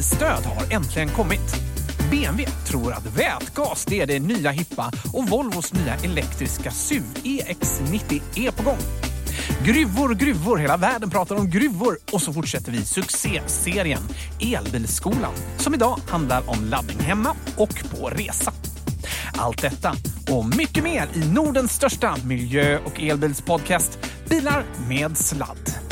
Elprisstöd har äntligen kommit. BMW tror att vätgas det är det nya hippa och Volvos nya elektriska SUV EX90 är på gång. Gruvor, gruvor, hela världen pratar om gruvor och så fortsätter vi succéserien Elbilsskolan som idag handlar om laddning hemma och på resa. Allt detta och mycket mer i Nordens största miljö och elbilspodcast Bilar med sladd.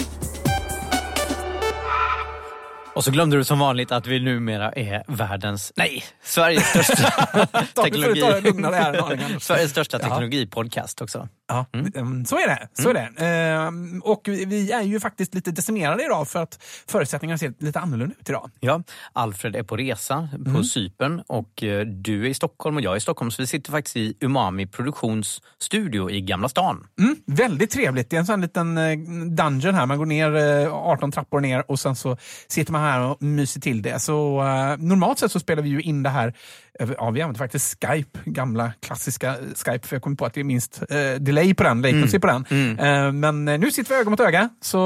Och så glömde du som vanligt att vi numera är världens, nej, Sveriges största teknologi... Sveriges största teknologipodcast också. Ja, mm. så är det. Så är det. Ehm, och vi är ju faktiskt lite decimerade idag för att förutsättningarna ser lite annorlunda ut idag. Ja, Alfred är på resa på mm. Cypern och eh, du är i Stockholm och jag är i Stockholm. Så vi sitter faktiskt i Umami produktionsstudio i Gamla stan. Mm, väldigt trevligt. Det är en sån liten eh, dungeon här. Man går ner 18 eh, trappor ner och sen så sitter man här och myser till det. Så normalt sett så spelar vi ju in det här Ja, vi använder faktiskt Skype, gamla klassiska Skype, för jag kom på att det är minst eh, delay på den, latency mm. på den. Mm. Eh, men eh, nu sitter vi öga mot öga, så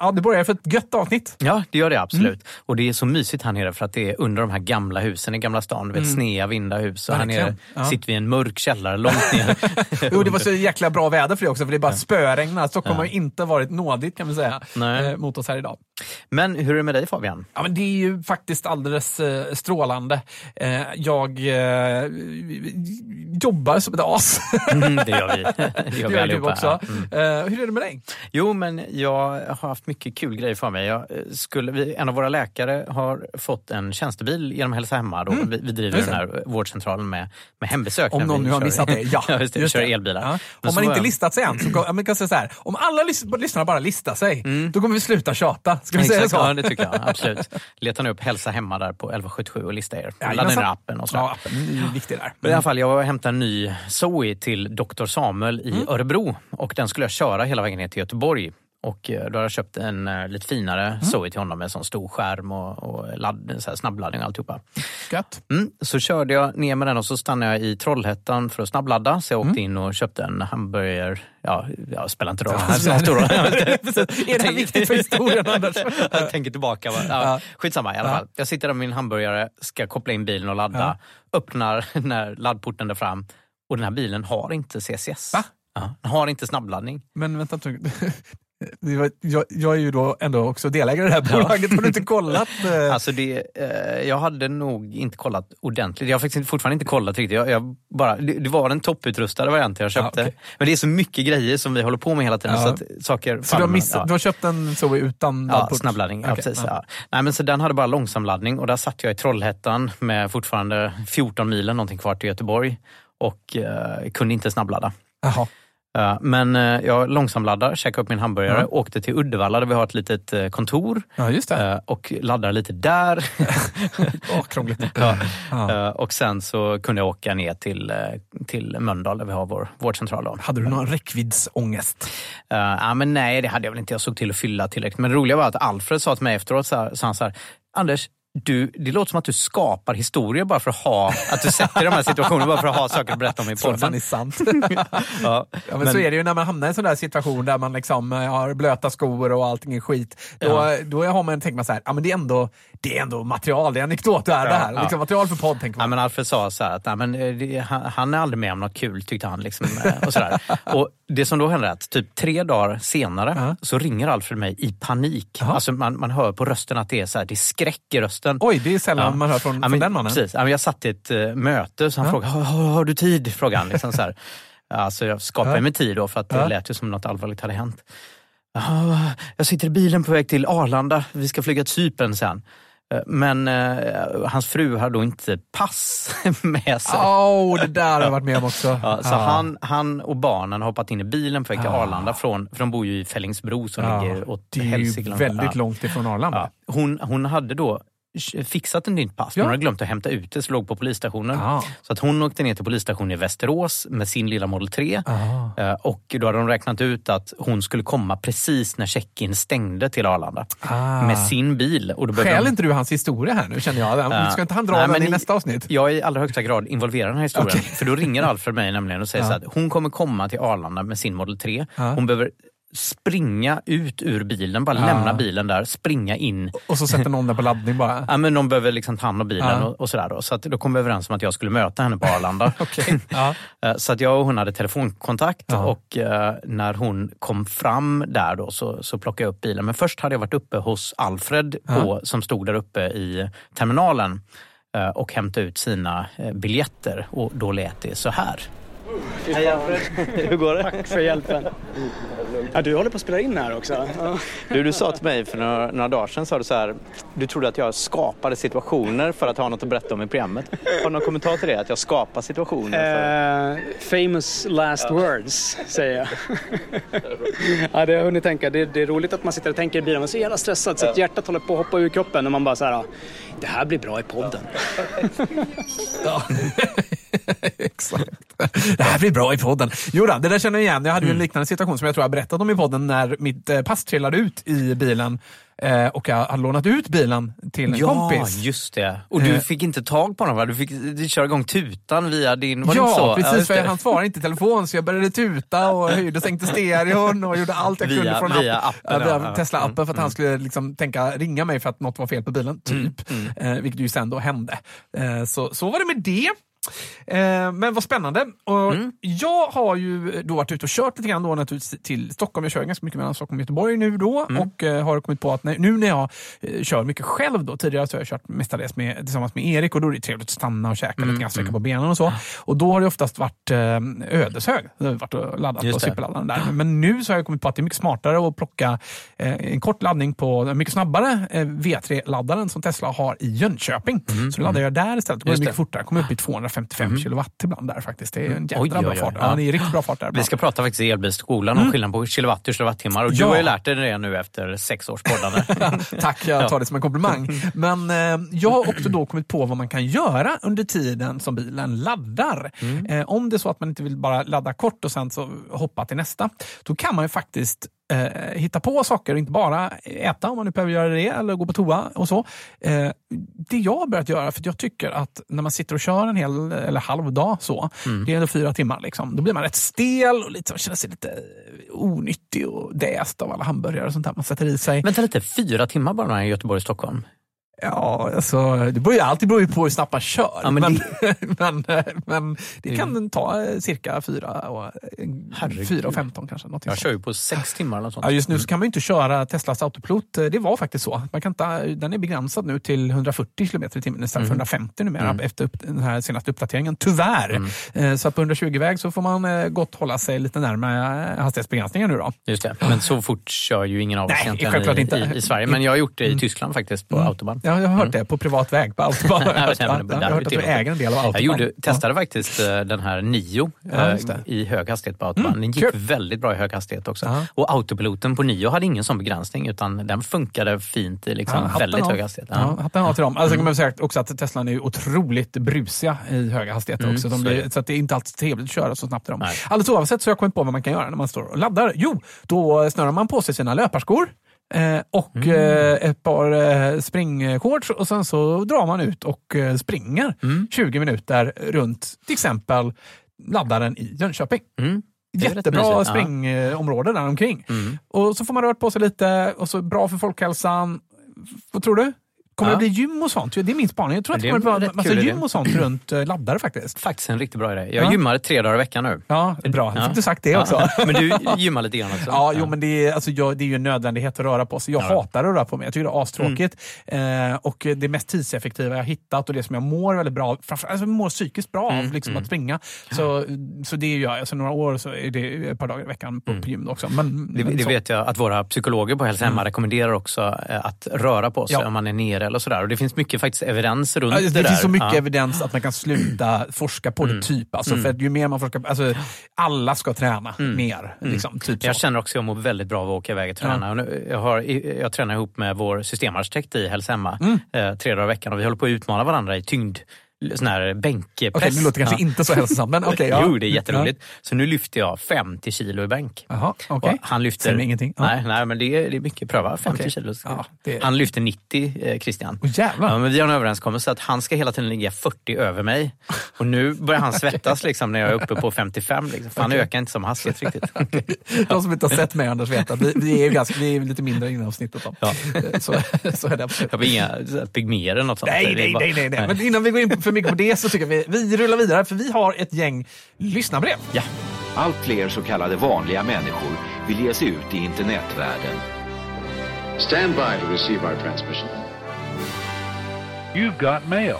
ja, det börjar för ett gött avsnitt. Ja, det gör det absolut. Mm. Och det är så mysigt här nere för att det är under de här gamla husen i Gamla stan, vet, mm. snea vinda hus. Och här nere ja. sitter vi i en mörk källare långt ner. jo, det var så jäkla bra väder för det också, för det är bara ja. spöregnar. Stockholm ja. har inte varit nådigt kan man säga, eh, mot oss här idag. Men hur är det med dig Fabian? Ja, men det är ju faktiskt alldeles eh, strålande. Eh, jag eh, jobbar som ett as. Mm, det gör vi. Det gör vi allihopa. Också. Mm. Eh, hur är det med dig? Jo, men jag har haft mycket kul grejer för mig. Jag eh, skulle, vi, en av våra läkare har fått en tjänstebil genom Hälsa Hemma. Då. Mm. Vi, vi driver den här vårdcentralen med, med hembesök. Om någon nu har missat det. Ja, just det, just kör elbilar. Ja. Om man inte listat sig än, så, kan säga så här, om alla lys lyssnare bara listar sig, mm. då kommer vi sluta tjata. Ska vi säga Exakt, så? Ja, det tycker jag. Absolut. Letar ni upp Hälsa hemma där på 1177 och lista er. Ladda ner appen och så. Ja, appen är viktig där. Men i alla fall, jag hämtade en ny Zoe till Dr. Samuel i Mm. Örebro och den skulle jag köra hela vägen ner till Göteborg. Och eh, då har jag köpt en uh, lite finare Mm. Zoe till honom med sån stor skärm och, och ladd, så här snabbladdning och alltihopa. Gött. Mm, så körde jag ner med den och så stannade jag i Trollhättan för att snabbladda. Så jag åkte in och köpte en hamburgare. Ja, jag spelar inte roll. Mm. Ja, stor. Är det här viktigt för historien, Anders? jag tänker tillbaka. Va? Ja, Skitsamma i alla fall. Jag sitter där med min hamburgare, ska koppla in bilen och ladda. Öppnar när laddporten där fram och den här bilen har inte CCS. Va? Ja, den har inte snabbladdning. Men vänta Jag, jag är ju då ändå också delägare i det här bolaget. Har du inte kollat? eh, Alltså det, eh, jag hade nog inte kollat ordentligt. Jag har faktiskt fortfarande inte kollat riktigt. Jag, jag bara, det, det var den topputrustade varianten jag köpte. Ja, okej. Men det är så mycket grejer som vi håller på med hela tiden. Ja. Så att saker så du har, fan, miss, ja. du har köpt en Zoe utan Ja, snabbladdning. Ja, precis, ja. ja. Nej, men så den hade bara långsamladdning och där satt jag i Trollhättan med fortfarande 14 milen någonting kvar till Göteborg och eh, kunde inte snabbladda. Jaha. Men eh, jag långsamladdar, käkade upp min hamburgare, Ja. åkte till Uddevalla där vi har ett litet eh, kontor Ja, just det. eh, och laddar lite där. Åh, ja. Ja. Och sen så kunde jag åka ner till, till Mölndal där vi har vår vårdcentral. Då. Hade du någon räckviddsångest? Ja, men nej, det hade jag väl inte. Jag såg till att fylla tillräckligt. Men det roliga var att Alfred sa till mig efteråt, så här, sa han så här, Anders, du, det låter som att du skapar historier bara för att ha, att du sätter de här situationerna bara för att ha saker att berätta om i podden. är sant. Ja, Ja, men, så är det ju när man hamnar i en sån där situation där man liksom eh, har blöta skor och allting är skit. Då, då har man, tänker man så här, ja, men det, är ändå, det är ändå material, det är anekdoter det här. ja. Liksom, material för podd tänker Ja, man. men Alfred sa så här att nej, men, eh, han, han är aldrig med om något kul, tyckte han. Liksom, eh, och så och det som då hände är att typ tre dagar senare Ja. så ringer Alfred mig i panik. Jaha. Alltså, man, man hör på rösten att det är, så här, det är skräck i rösten. Oj, det är sällan Ja. man hör från, Ja, från men, den mannen. Precis. Ja, jag satt i ett uh, möte så han Ja. frågade, har, har, du tid? Frågade han. Liksom så. Alltså, jag skapade Ja. mig tid då för att det Ja. lät ju som något allvarligt hade hänt. "Ja, jag sitter i bilen på väg till Arlanda, vi ska flyga till Cypern sen. Eh, Men eh, hans fru har då inte pass med sig. Åh, det där har jag varit med om också. Ja, så Ja. Han, han och barnen har hoppat in i bilen på väg till Ah. Arlanda, från, för de bor ju i Fällingsbro som Ja, ligger åt det är ju väldigt långt ifrån Arlanda. Ja. Hon, hon hade då fixat ett nytt pass, men Ja. hon hade glömt att hämta ut det, så låg på polisstationen. Ah. Så att hon åkte ner till polisstationen i Västerås med sin lilla Model 3. Ah. Eh, Och då hade de räknat ut att hon skulle komma precis när check-in stängde till Arlanda. Ah. Med sin bil. Och då Skäl de- inte du hans historia här nu känner jag? Ja. Ska inte han dra Nej, den i i- nästa avsnitt? Jag är i allra högsta grad involverad i den här historien. Okej. För då ringer Alfred mig nämligen och säger så att hon kommer komma till Arlanda med sin Model 3. Ja. Hon behöver springa ut ur bilen, bara Ja. lämna bilen där, springa in. Och så sätter någon den på laddning bara. Ja, men de behöver liksom ta hand om bilen Ja. och, och sådär. Då. Så att då kom vi överens om att jag skulle möta henne på Arlanda. Okej. Ja. Eh, Så att jag och hon hade telefonkontakt och eh, när hon kom fram där då så, så plockade jag upp bilen. Men först hade jag varit uppe hos Alfred på, som stod där uppe i terminalen eh, och hämtade ut sina eh, biljetter och då lät det så här. Hej Alfred, hur går det? Tack för hjälpen. Ja, du håller på att spela in här också. Du, du sa till mig för några, några dagar sedan, sa du så här, du trodde att jag skapade situationer för att ha något att berätta om i programmet. Har du någon kommentar till det? Att jag skapar situationer? För... Eh, famous last words, säger jag. ja, det har jag hunnit tänka. Det, det är roligt att man sitter och tänker i bilen. Man är så jävla stressad så att hjärtat håller på att hoppa ur kroppen och man bara så här, "Ja, det här blir bra i podden. Exakt. Det här blir bra i podden. Jo då, det där känner jag igen. Jag hade ju Mm. en liknande situation som jag tror jag berättat om i podden när mitt eh, pass trillade ut i bilen eh, och jag hade lånat ut bilen till en Ja, kompis. just det. Och du Eh. fick inte tag på honom va? Du fick du köra igång tutan via din... Var Ja, precis. just för han svarade inte i telefon så jag började tuta och höjde och sänkte stereon och gjorde allt jag Via- kunde från via app- appen, ja, ja. via Ja. Tesla-appen för att han skulle liksom tänka ringa mig för att något var fel på bilen, typ. Mm, Eh, vilket ju sen då hände. Så, så var det med det. Eh, men vad spännande. Och Mm. Jag har ju då varit ute och kört lite grann då naturligtvis till Stockholm. Jag kör ganska mycket mellan Stockholm och Göteborg nu då Mm. och eh, har kommit på att när, nu när jag eh, kör mycket själv då, tidigare så har jag kört mestadels med, tillsammans med Erik och då är det trevligt att stanna och käka Mm, lite grann, sträcka på benen och så. Och då har det oftast varit eh, Ödeshög. Det har varit och laddat Just på superladdaren där. Men nu så har jag kommit på att det är mycket smartare att plocka en kort laddning på den mycket snabbare eh, V3-laddaren som Tesla har i Jönköping. Så då laddar jag där istället. Det går Mm. Mycket fortare. Kommer upp i 155 kilowatt ibland där faktiskt. Det är en jädra Oj, bra oj, fart. ja. Ja, det är riktigt bra fart där. Vi ska prata faktiskt i elbilsskolan om skillnaden på kilowatt och kilowattimmar. Och du Ja. har ju lärt dig det nu efter sex års poddande. Tack, jag tar det som en komplimang. Men eh, jag har också då kommit på vad man kan göra under tiden som bilen laddar. Eh, om det är så att man inte vill bara ladda kort och sen så hoppa till nästa, då kan man ju faktiskt eh, hitta på saker och inte bara äta om man nu behöver göra det eller gå på toa och så. Eh, det jag har börjat göra, för jag tycker att när man sitter och kör en hel eller halv dag så, det är ändå fyra timmar, liksom, då blir man rätt stel och så- känner sig lite onyttig och däst av alla hamburgare och sånt där man sätter i sig. Vänta lite, fyra timmar bara i Göteborg och Stockholm? Ja, alltså, det beror ju alltid beror ju på hur snabbt man kör. Ja, men men, men, men, det kan ta eh, cirka fyra och, Herregud. fyra och 15 kanske. Jag sånt. kör ju på sex timmar eller sånt. Ja, just nu kan man ju inte köra Teslas autopilot. Det var faktiskt så. Man kan inte, den är begränsad nu till 140 km i timmen istället för 150 numera efter upp, den här senaste uppdateringen. Tyvärr! Eh, Så på 120-väg så får man eh, gott hålla sig lite närmare hastighetsbegränsningen nu då. Just det. Men så fort kör ju ingen av oss Nej, egentligen i, inte. Mm. i, i Sverige. Men jag har gjort det i Tyskland faktiskt, på autobahn. Ja, jag har hört det på privat väg på autobahn. jag jag har hört att du äger en del av autobahn. Jag gjorde, testade faktiskt eh, den här Nio Ja, eh, i hög hastighet på autobahn. Den gick kul. väldigt bra i hög hastighet också. Ja. Och autopiloten på Nio hade ingen sån begränsning utan den funkade fint i liksom Ja, väldigt av. hög hastighet. Ja, hatten av till dem. Alltså, kan man säga också att Tesla är otroligt brusiga i höga hastigheter Mm, också. De så blir, det. så att det är inte alltid trevligt att köra så snabbt i dem. Nej. Alldeles oavsett så har jag kommit på vad man kan göra när man står och laddar. Jo, då snörar man på sig sina löparskor. Eh, och Mm. eh, ett par eh, springshorts och sen så drar man ut och springer Mm. 20 minuter runt till exempel laddaren i Jönköping. Mm. Jättebra mysigt, ja. springområde där omkring. Mm. Och så får man rört på sig lite och så bra för folkhälsan. Vad tror du? Kommer Ja. det bli gym och sånt? Det är min spaning. Jag tror att det Det är kommer rätt massa gym och sånt runt eh, laddare faktiskt. Faktiskt en riktigt bra idé. Jag Ja. gymmar tre dagar i veckan nu. Ja, bra. Ja. Fick du sagt det också? Ja. Men du gymmar lite grann också? Ja, jo, men det är, alltså, jag, det är ju en nödvändighet att röra på sig. Jag Ja. Mm. hatar att röra på mig. Jag tycker det är astråkigt. Eh, och det mest tidseffektiva jag har hittat och det som jag mår väldigt bra framför, alltså, mår psykiskt bra Mm, av liksom, att springa. Så, så det gör jag. Alltså, några år så är det ett par dagar i veckan på, på gym också. Men, Mm. Det, men det vet jag att våra psykologer på Hälsa Hemma rekommenderar också eh, att röra på sig om man är nere eller sådär. Och det finns mycket faktiskt evidens runt Ja, det, det, där. finns så mycket Ja. evidens att man kan sluta forska på det. typ. Alltså, För att ju mer man forskar, alltså, alla ska träna mer. Liksom, typ så. Jag känner också att jag mår väldigt bra av att åka iväg och träna. Och nu- Jag, har, jag tränar ihop med vår systemarkitekt i Hälsa Hemma Mm. eh, tre dagar i veckan och vi håller på att utmana varandra i tyngd sån här bänkpress. Okej, det låter kanske Ja. inte så hälsosamt, men okej. ja. Jo, det är jätteroligt. Så nu lyfter jag 50 kilo i bänk. Okej. Och Han lyfter... Säger ingenting. Ja. Nej, nej, men det är, det är mycket. Pröva 50 Okej. kilo. Ja, det- Han lyfter 90, eh, Christian. Jävlar. Ja, men vi har en överenskommelse att han ska hela tiden ligga 40 över mig. Och nu börjar han svettas liksom, när jag är uppe på 55. Liksom, för han ökar inte som hastighet riktigt. De som inte har sett mig Anders vet att vi, vi, är, ganska, vi är lite mindre inom snittet. Då. Ja. Så, så är det absolut. Jag har inga pygméer eller något sånt. Nej, är nej, nej, nej, nej. Men innan vi går in på mycket på det så tycker vi vi rullar vidare för vi har ett gäng lyssnarbrev. Ja. Allt fler så kallade vanliga människor vill ge sig ut i internetvärlden. Stand by to receive our transmission. You've got mail.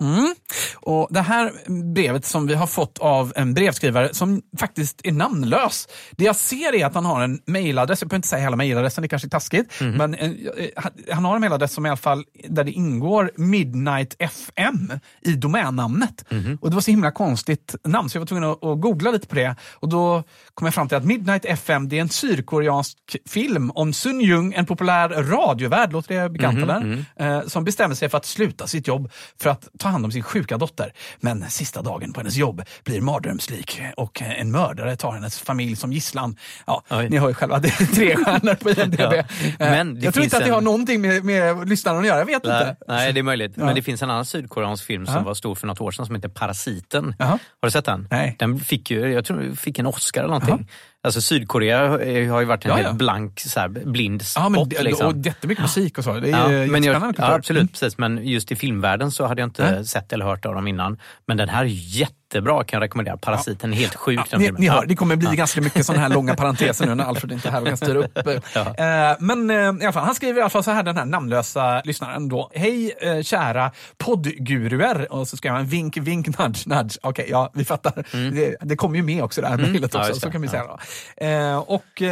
Mm. Och Det här brevet som vi har fått av en brevskrivare som faktiskt är namnlös. Det jag ser är att han har en mailadress, jag behöver inte säga hela mailadressen, det kanske är taskigt. Men eh, han- har en mailadress som i alla fall där det ingår Midnight FM i domännamnet. Och Det var så himla konstigt namn så jag var tvungen att, att googla lite på det. Och Då kom jag fram till att Midnight FM det är en sydkoreansk film om Sun Jung, en populär radiovärd, låter det bekant eller? Eh, som bestämmer sig för att sluta sitt jobb för att ta hand om sin sjuka dotter. Men sista dagen på hennes jobb blir mardrömslik och en mördare tar hennes familj som gisslan. Ja, Oj. ni hör ju själva, det är tre stjärnor på IMDB. Ja. Eh, Men jag tror inte att det en- har någonting med, med lyssnaren att göra, jag vet Nej, inte. nej, det är möjligt. Ja. Men det finns en annan sydkoreansk film som Ja. var stor för något år sedan som heter Parasiten. Har du sett den? Nej. Den fick ju, jag tror fick en Oscar eller någonting. Alltså Sydkorea har ju varit en Ja, helt ja. blank så här, blind spot. Ja, men, liksom. Och jättemycket musik och så. Det är Ja, men jag, ja, absolut, precis. Men just i filmvärlden så hade jag inte Nej. sett eller hört av dem innan. Men den här är jättebra kan jag rekommendera. Parasiten är helt sjuk. Ja, ni, ni hör, Ja. det kommer bli Ja. ganska mycket sådana här långa parenteser nu när Alfred inte är här och kan styra upp. Eh, men eh, i alla fall, han skriver i alla fall så här, den här namnlösa lyssnaren då. Hej eh, kära poddguruer. Och så ska jag en vink, vink, nudge, nudge. Okej, ja, vi fattar. Det, det kommer ju med också det här mejlet Mm. Ja, också, just så kan vi säga. Då. Och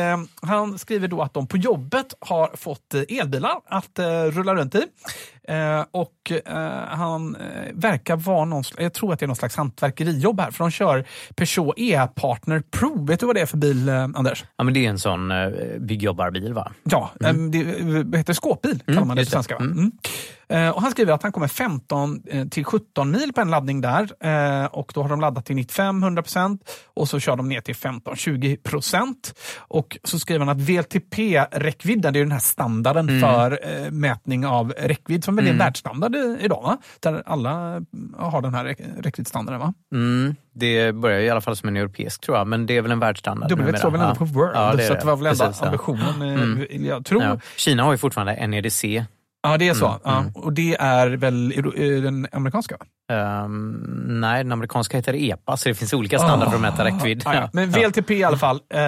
han skriver då att de på jobbet har fått elbilar att rulla runt i. Eh, och eh, han eh, verkar vara någon, jag tror att det är någon slags hantverkerijobb här, för de kör Peugeot E-partner Pro. Vet du vad det är för bil, eh, Anders? Ja, men det är en sån eh, byggjobbarbil va? Ja, mm. det heter skåpbil, kallar man det på just det. svenska. Mm. Eh, och han skriver att han kommer 15 eh, till 17 mil på en laddning där. Eh, och då har de laddat till 95-100% och så kör de ner till 15-20%. Och så skriver han att VLTP-räckvidden, det är den här standarden Mm. för mätning av räckvidd, som väl är en världsstandard idag, va? där alla har den här räck- räckviddsstandarden. Va? Mm, det börjar i alla fall som en europeisk tror jag, men det är väl en världsstandard W står väl ändå på World, Ja, det så att det var väl ändå ambitionen, Mm. jag tror. Ja. Kina har ju fortfarande NEDC. Ja, det är så. Mm, ja. mm. Och det är väl eh, den amerikanska? Ehm, nej, den amerikanska heter EPA, så det finns olika standarder för att mäta räckvidd. Ah, ja. Men VLTP i alla fall, eh,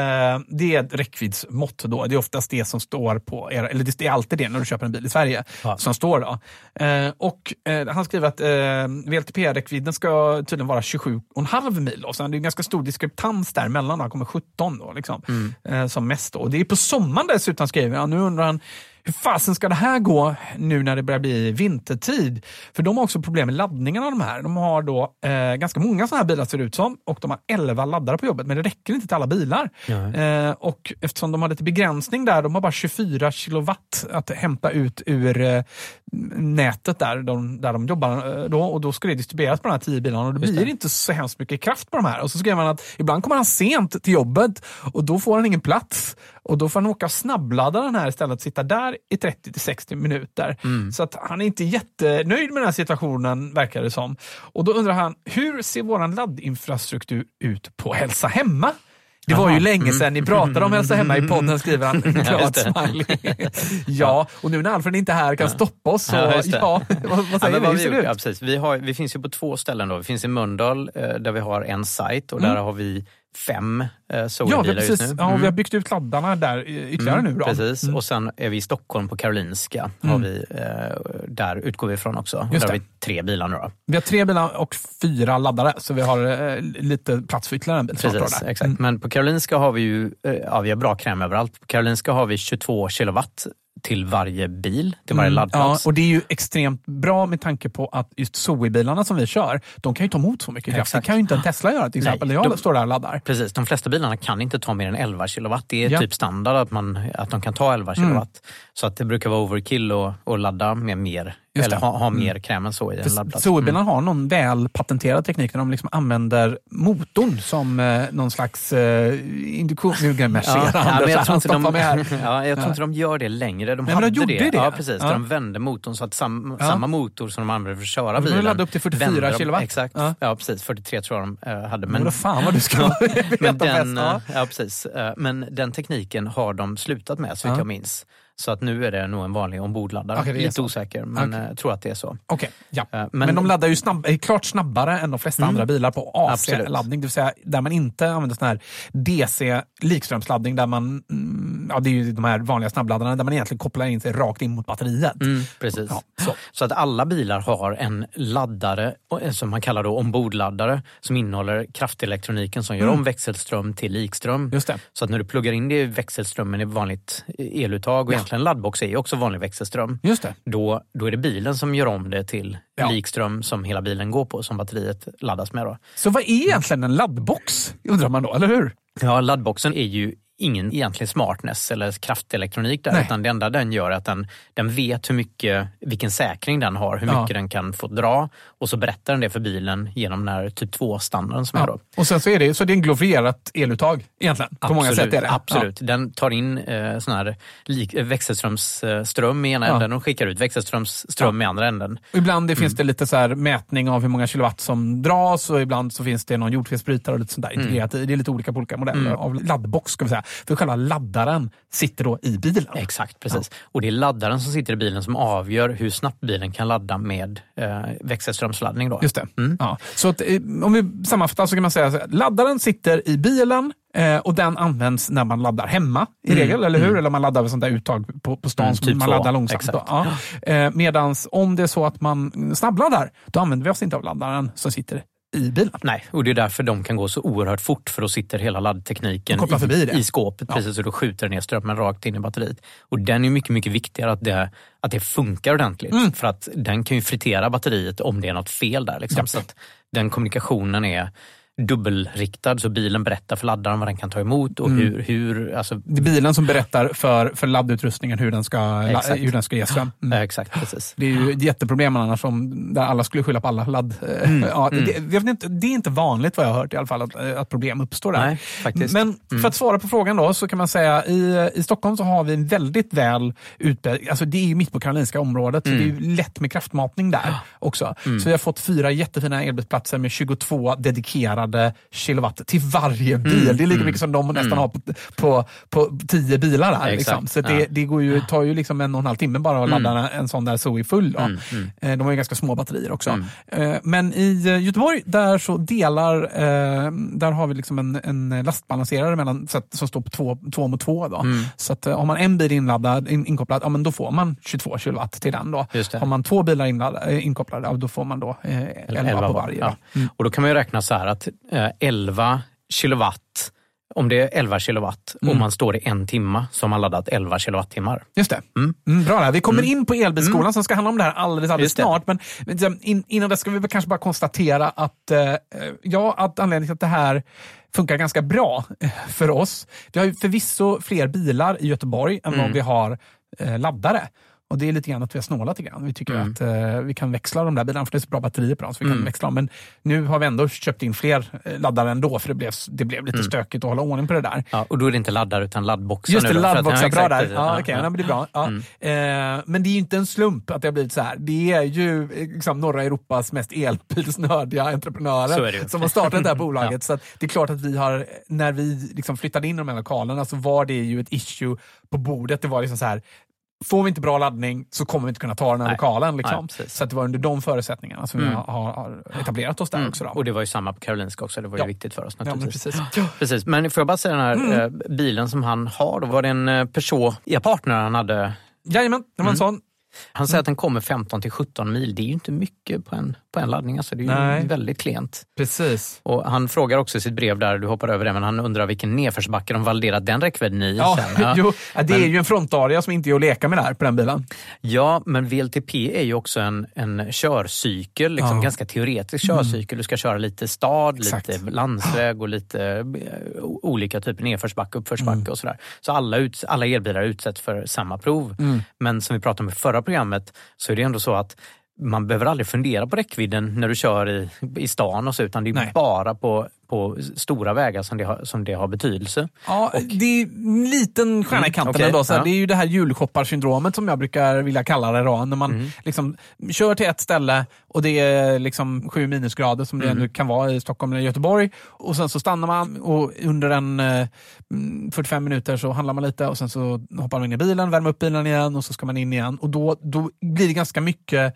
det är ett räckviddsmått. Då. Det är oftast det som står på, era, eller det är alltid det när du köper en bil i Sverige, Ja. som står. då. Eh, och eh, Han skriver att eh, VLTP-räckvidden ska tydligen vara 27,5 mil. Då. Så det är en ganska stor diskrepans däremellan. Han kommer 17 då, liksom, Mm. eh, som mest. Då. Och det är på sommaren dessutom, skriver han. Nu undrar han hur fasen ska det här gå nu när det börjar bli vintertid? För de har också problem med laddningen av de här. De har då eh, ganska många sådana här bilar ser det ut som och de har 11 laddare på jobbet men det räcker inte till alla bilar. Eh, och eftersom de har lite begränsning där, de har bara 24 kilowatt att hämta ut ur eh, nätet där de, där de jobbar. eh, Då, och då ska det distribueras på de här 10 bilarna och det blir inte så hemskt mycket kraft på de här. Och så skrev han att ibland kommer han sent till jobbet och då får han ingen plats. Och då får han åka och snabbladda den här istället, sitta där i 30 till 60 minuter. Så att han är inte jättenöjd med den här situationen, verkar det som. Och då undrar han, hur ser vår laddinfrastruktur ut på Hälsa Hemma? Det var ju länge sedan ni pratade om Hälsa Hemma i podden, skriver han. Glad smiley. ja, och nu när Alfred inte är här kan stoppa oss, så Ja, ja, vad, vad Ja, säger men vi? ja, precis. Vi, har, vi finns ju på två ställen. Då. Vi finns i Mölndal eh, där vi har en sajt och där har vi fem eh, Ja, just nu. ja, Mm. vi har byggt ut laddarna där ytterligare nu. Då. Precis, Mm. och sen är vi i Stockholm på Karolinska. Har vi, eh, där utgår vi ifrån också. Just där har vi tre bilar nu då. Vi har tre bilar och fyra laddare, så vi har eh, lite plats för ytterligare en bil. Precis, exakt. Mm. Men på Karolinska har vi ju eh, ja, vi har bra kräm överallt. På Karolinska har vi 22 kilowatt till varje bil, till varje Mm, Ja, laddplats. och det är ju extremt bra med tanke på att just Zoe-bilarna som vi kör, de kan ju ta emot så mycket kraft. Det kan ju inte en Tesla göra till Nej, exempel, när jag de- står där och laddar. Precis, de flesta bilarna kan inte ta mer än 11 kilowatt. Det är Ja. typ standard att, man, att de kan ta 11 kilowatt. Så att det brukar vara overkill och ladda med mer, Just eller det. ha, ha mer kräm än så i en laddplats. Zoe-bilarna har någon väl patenterad teknik där de liksom använder motorn som eh, någon slags eh, induktion... Nu Ja, ja, men jag tror inte de, ja, jag tror inte de gör det längre. De Nej, men de hade gjorde det. Ja, precis. Ja. Där de vände motorn så att sam, samma motor som de använder för att köra De bilen. ladda upp till 44 vände de- kilowatt. Exakt. Ja. Precis. 43 tror jag de eh, hade. Men då fan vad du ska veta men bäst. den, Ja. eh, ja, precis. Eh, Men den tekniken har de slutat med, så Ja. jag minns. Så att nu är det nog en vanlig ombordladdare. Är Lite så. osäker, men Okej. jag tror att det är så. Okej, ja. Eh, Men, men- de laddar ju snabb, är klart snabbare än de flesta andra bilar på AC-laddning. Det vill säga där man inte använder sån här DC likströmsladdning där man, mm, ja det är ju de här vanliga snabbladdarna där man egentligen kopplar in sig rakt in mot batteriet. Mm, precis. Ja, så. så. att alla bilar har en laddare, eh, som man kallar då ombordladdare, som innehåller kraftelektroniken som gör om växelström till likström. Mm. Just det. Så att när du pluggar in det i växelströmmen i vanligt eluttag och egentligen laddbox är ju också vanlig växelström. Just det. Då, då är det bilen som gör om det till Ja. likström som hela bilen går på, som batteriet laddas med. Då. Så vad är egentligen en laddbox? Undrar man då, eller hur? Ja, laddboxen är ju ingen egentlig smartness eller kraftelektronik där, Nej. utan det enda den gör är att den, den vet hur mycket, vilken säkring den har, hur Ja. mycket den kan få dra och så berättar den det för bilen genom den här typ 2-standarden som är då. Och sen så är det, så det är en glorifierat eluttag egentligen. På många sätt är det. Absolut. Den tar in eh, sån här lik, eh, växelströmsström i ena Ja. änden och skickar ut växelströmsström i andra änden. Och Ibland det Mm. finns det lite så här mätning av hur många kilowatt som dras och ibland så finns det någon jordfelsbrytare och lite sånt där Mm. integrerat i. Det är lite olika på olika modeller av laddbox. Ska vi säga. För själva laddaren sitter då i bilen. Exakt, precis. Och det är laddaren som sitter i bilen som avgör hur snabbt bilen kan ladda med eh, växelströmsladdning. Då. Just det. Mm. Ja. Så att, eh, om vi sammanfattar så kan man säga att laddaren sitter i bilen eh, och den används när man laddar hemma i regel, eller hur? Eller man laddar vid sånt där uttag på, på stan Mm, som typ man så. laddar långsamt. Ja. Eh, Medan om det är så att man snabbladdar, då använder vi oss inte av laddaren som sitter i bilen. Nej, och det är därför de kan gå så oerhört fort för då sitter hela laddtekniken i, i skåpet. Ja. Precis, och då skjuter ner strömmen rakt in i batteriet. Och den är mycket, mycket viktigare att det, att det funkar ordentligt. Mm. För att den kan ju fritera batteriet om det är något fel där. Liksom. Ja. Så att den kommunikationen är dubbelriktad så bilen berättar för laddaren vad den kan ta emot och Mm. hur, hur alltså, Det är bilen som berättar för, för laddutrustningen hur den ska, Exakt. hur den ska ge ström. Mm. exakt, precis. Det är ju ett jätteproblem annars om där alla skulle skylla på alla ladd. Mm. Ja, det, vet inte, det är inte vanligt vad jag har hört i alla fall att, eh, att problem uppstår där. Nej, faktiskt. Men för att svara på frågan då så kan man säga i, i Stockholm så har vi en väldigt väl utbredd, alltså det är ju mitt på Karolinska området så det är ju lätt med kraftmatning där också. Så vi har fått fyra jättefina elbilsplatser med 22 dedikerade kilowatt till varje bil. Det är lika mycket som de nästan har på, på, på tio bilar där. Exakt. Liksom. Så det, Ja. det går ju, tar ju liksom en och en halv timme bara att ladda en sån där Zoe full. Mm, mm. Eh, De har ju ganska små batterier också. Mm. Eh, Men i eh, Göteborg, där så delar, där har vi liksom en, en lastbalanserare mellan, så att, som står på två, två mot två. Då. Mm. Så att har man en bil inladdad, in, inkopplad, ja, men då får man 22 kilowatt till den. Då. Det. Har man två bilar inladdade, inkopplade, ja, då får man då eh, 11, på varje. Ja. Mm. Och då kan man ju räkna så här att 11 kilowatt, om det är 11 kilowatt Mm. och man står i en timma så har man laddat 11 kilowattimmar. Just det. Mm. Mm, bra där. Vi kommer in på elbilskolan som ska handla om det här alldeles, alldeles snart. Men men, in, innan det ska vi kanske bara konstatera att, eh, ja, att anledningen till att det här funkar ganska bra eh, för oss. Vi har ju förvisso fler bilar i Göteborg än Mm. vad vi har eh, laddare. Och Det är lite grann att vi har snålat lite grann. Vi tycker Mm. att eh, vi kan växla de där bilarna, för det är så bra batterier på dem. Så vi kan Mm. växla dem. Men nu har vi ändå köpt in fler eh, laddare ändå, för det blev, det blev lite Mm. stökigt att hålla ordning på det där. Ja, och då är det inte laddare utan laddboxar Just det, nu då, laddboxar, bra där. Ja, ja. men det är bra. Ja. Eh, men det är ju inte en slump att det har blivit så här. Det är ju eh, liksom, norra Europas mest elbilsnördiga entreprenörer som har startat det här bolaget. Så det är klart att vi har, när vi liksom flyttade in i de här lokalerna så var det ju ett issue på bordet. Det var liksom så här, Får vi inte bra laddning så kommer vi inte kunna ta den här Nej. lokalen. Liksom. Nej, så det var under de förutsättningarna som Mm. vi har, har etablerat oss där Mm. också. Då. Och det var ju samma på Karolinska också, det var ju Ja. viktigt för oss ja, men naturligtvis. precis. Precis, men får jag bara säga den här Mm. eh, bilen som han har, då var det en eh, Peugeot e-partner han hade. Jajamän, det var en Mm. sån. Han säger att den kommer 15 till 17 mil. Det är ju inte mycket på en, på en laddning, alltså. det är ju Nej. väldigt klent. Precis. Och han frågar också i sitt brev där, du hoppar över det, men han undrar vilken nedförsbacke de validerat den räckvidden i. Ja, jo, det Men- är ju en frontarea som inte är att leka med där på den bilen. Ja, men VLTP är ju också en, en körcykel, liksom Ja. Mm. ganska teoretisk körcykel. Du ska köra lite stad, Exakt. lite landsväg och lite eh, olika typer nedförsbacke, uppförsbacke Mm. och sådär. Så alla, ut, alla elbilar utsätts för samma prov. Mm. Men som vi pratade om i förra programmet så är det ändå så att man behöver aldrig fundera på räckvidden när du kör i, i stan och så, utan det är Nej. bara på, på stora vägar som det har, som det har betydelse. Ja, det är en liten stjärna i kanten okej, ändå. Så ja. Det är ju det här julshopparsyndromet som jag brukar vilja kalla det. Då, när man Mm. liksom kör till ett ställe och det är liksom sju minusgrader som det Mm. ändå kan vara i Stockholm eller Göteborg. Och Sen så stannar man och under en eh, mm, 45 minuter så handlar man lite och sen så hoppar man in i bilen, värmer upp bilen igen och så ska man in igen. Och Då, då blir det ganska mycket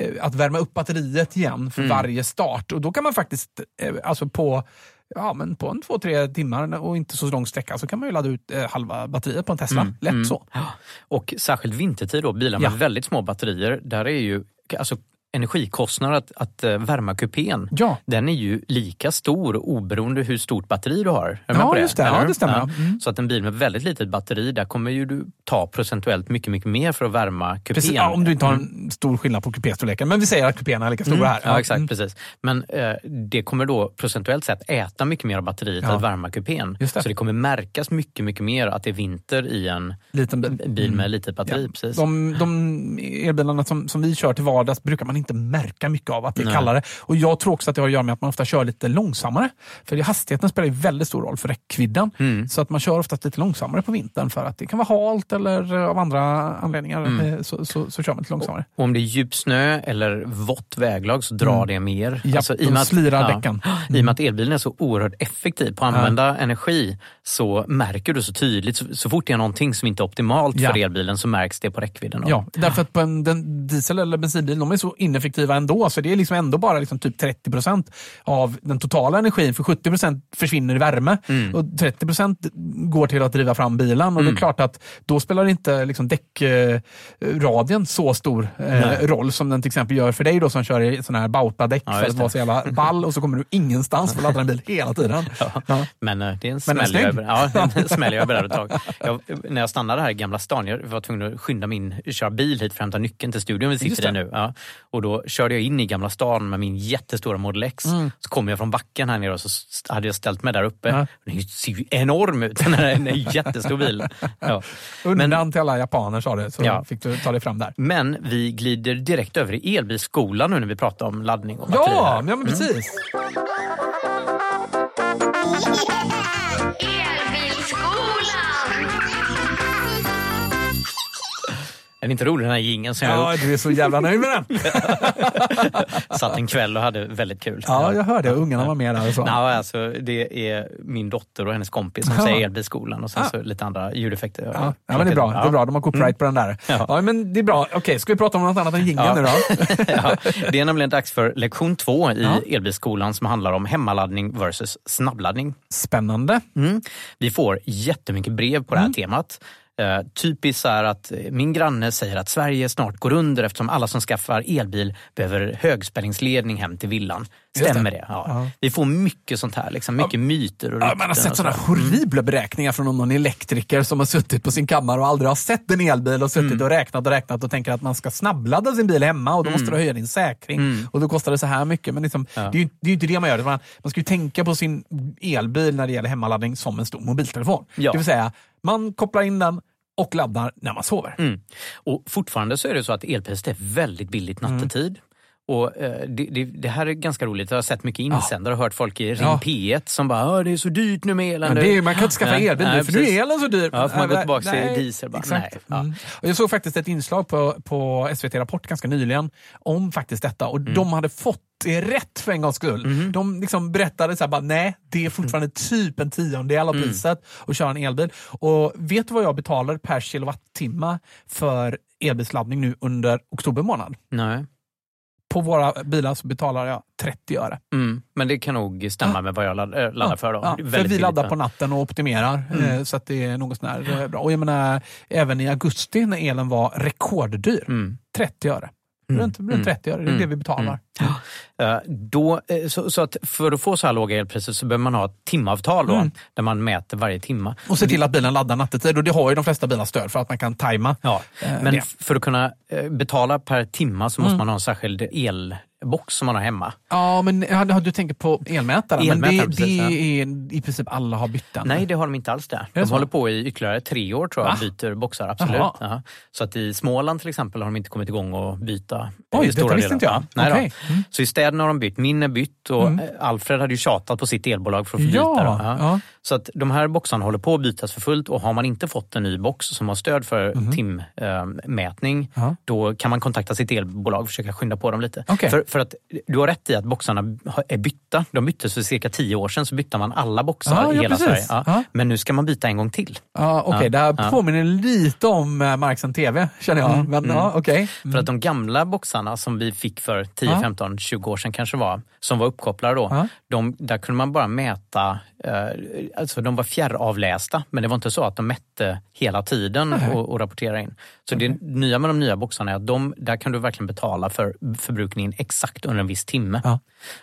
eh, att värma upp batteriet igen för Mm. varje start. Och Då kan man faktiskt, eh, alltså på Ja, men på en två, tre timmar och inte så lång sträcka så kan man ju ladda ut eh, halva batteriet på en Tesla. Mm, Lätt mm. så. Och särskilt vintertid då, bilar med Ja. väldigt små batterier, där är ju alltså, energikostnaden att, att eh, värma kupén, Ja, den är ju lika stor oberoende hur stort batteri du har. Är ja på just det. Ja, det stämmer. Ja. Mm. Så att en bil med väldigt litet batteri, där kommer ju du ta procentuellt mycket, mycket mer för att värma kupén. Precis, ja, om du inte har Mm. en stor skillnad på kupéstorleken. Men vi säger att kupéerna är lika stora Mm, här. Ja, exakt. Mm. Precis. Men eh, det kommer då procentuellt sett äta mycket mer av batteriet att värma kupén. Det. Så det kommer märkas mycket, mycket mer att det är vinter i en Liten bil. med Mm. litet batteri. Precis. De, de elbilarna som, som vi kör till vardags brukar man inte märka mycket av att det är Nej. kallare. Och Jag tror också att det har att göra med att man ofta kör lite långsammare. För hastigheten spelar ju väldigt stor roll för räckvidden. Mm. Så att man kör oftast lite långsammare på vintern för att det kan vara halt eller eh, av andra anledningar Mm. eh, så, så, så kör man lite långsammare. Och om det är djup snö eller vått väglag så drar Mm. det mer. Ja, Alltså, de slirar däcken. Mm. I och med att elbilen är så oerhört effektiv på att använda energi så märker du så tydligt, så, så fort det är någonting som inte är optimalt Ja. för elbilen så märks det på räckvidden. Ja, därför att på en den diesel eller bensinbil, de är så ineffektiva ändå. Så det är liksom ändå bara liksom typ 30 procent av den totala energin. För 70 procent försvinner i värme Mm. och 30 procent går till att driva fram bilen. Och det är klart att då spelar inte liksom däckradien så stor eh, roll som den till exempel gör för dig då som kör i sån här bautadäck Ja, för att vara så jävla ball och så kommer du ingenstans för att ladda en bil hela tiden. Ja. Men eh, det är en smäll jag, snygg. ja, en smäll jag är beredd att ta. Jag, när jag stannade här i Gamla stan, jag var tvungen att skynda min, köra bil hit för att hämta nyckeln till studion vi sitter i nu. Ja. Och då körde jag in i Gamla stan med min jättestora Model X. Så kom jag från backen här nere och så hade jag ställt mig där uppe. Mm. Ja. Den ser ju enorm ut, den här den jättestor bil. Ja. Undan till alla japaner sa det, så Ja. fick du ta dig fram där. Men vi glider direkt över i elbilsskolan nu när vi pratar om laddning och batterier. Ja, ja men precis. Är det inte rolig den här jingeln som Ja, jag du är så jävla nöjd med den. satt en kväll och hade väldigt kul? Ja, jag hörde. Ungarna var med där och så. Ja, alltså, det är min dotter och hennes kompis som Ja. säger elbilsskolan och sen Ja. så lite andra ljudeffekter. Ja, ja, men det är bra. Det är bra. De har copyright på den där. Mm. Ja. Ja. men det är bra. Okej, ska vi prata om något annat än jingeln Ja. nu då? ja, det är nämligen dags för lektion två i Ja. elbilsskolan som handlar om hemmaladdning versus snabbladdning. Spännande. Mm. Vi får jättemycket brev på det här temat. Uh, typiskt är att eh, min granne säger att Sverige snart går under eftersom alla som skaffar elbil behöver högspänningsledning hem till villan. Stämmer det. det? Ja. Ja. Vi får mycket sånt här, liksom, mycket myter och Ja, man har sett sådana sådär. horribla beräkningar från någon elektriker som har suttit på sin kammare och aldrig har sett en elbil och suttit Mm. och räknat och räknat och tänker att man ska snabbladda sin bil hemma och då måste du höja din säkring och då kostar det så här mycket. Men liksom, Mm. Ja. det, är ju, det är inte det man gör. Man, man ska ju tänka på sin elbil när det gäller hemmaladdning som en stor mobiltelefon. Ja. Det vill säga, man kopplar in den och laddar när man sover. Mm. Och fortfarande så är det så att elpriset är väldigt billigt Mm. Och eh, det, det, det här är ganska roligt. Jag har sett mycket insändare och hört folk i Ring Ja. P1 som bara "Åh, det är så dyrt nu med elen. Men det är, man kan inte skaffa elbil nu för nu är elen så dyr. Ja, får man gå tillbaka nej, till diesel. Bara, Exakt. Nej, ja. Mm. Och jag såg faktiskt ett inslag på, på SVT Rapport ganska nyligen om faktiskt detta och Mm. de hade fått det rätt för en gångs skull. Mm-hmm. De liksom berättade så här, bara, nej, det är fortfarande typ en tiondel av Mm. priset att köra en elbil. Och vet du vad jag betalar per kilowattimme för elbilsladdning nu under oktober månad? Nej. På våra bilar så betalar jag 30 öre. Mm. Men det kan nog stämma med vad jag äh, laddar för. Då. Ja, för vi laddar på natten och optimerar eh, så att det är något sånär eh, bra. Och jag menar, även i augusti när elen var rekorddyr, Mm. 30 öre. Runt, runt Mm. 30 öre, det är det vi betalar. Eh, Då, eh, så, så att för att få så här låga elpriser så behöver man ha ett timavtal då, Mm. där man mäter varje timma. Och se till att bilen laddar nattetid och det har ju de flesta bilar stöd för att man kan tajma. Ja, Eh, men det. Mm. för att kunna betala per timma så måste man ha en särskild elbox som man har hemma. Ja, men ja, du- tänker på elmätaren. men Elmätaren, det, precis, det ja. är i princip alla har bytt den. Nej, det har de inte alls där. det De så? håller på i ytterligare tre år tror jag, Va? byter boxar. Absolut. Ja. Så att i Småland till exempel har de inte kommit igång och byta. Oj, i detta stora visste delar. inte jag. Ja, nej då. Okej. Mm. Så i städerna har de bytt. Min är bytt och eh, Alfred hade ju tjatat på sitt elbolag för att få byta. Ja. Så att de här boxarna håller på att bytas för fullt och har man inte fått en ny box som har stöd för timmätning, Mhm. Ja. då kan man kontakta sitt elbolag och försöka skynda på dem lite. Okej. För, för att du har rätt i att boxarna är bytta. De byttes för cirka tio år sedan, så bytte man alla boxar Ja, i ja, hela precis. Sverige. Ja. Ja. Men nu ska man byta en gång till. Ja, Okej, Ja, det här påminner lite om uh, Marksen TV, känner jag. Men ja, okej. För att de gamla boxarna som vi fick för 10, Ja. 15, 20 år sedan kanske var, som var uppkopplade då, de, där kunde man bara mäta, eh, alltså de var fjärravlästa, men det var inte så att de mätte hela tiden och, och rapporterade in. Så det nya med de nya boxarna är att de, där kan du verkligen betala för förbrukningen exakt under en viss timme. Ja.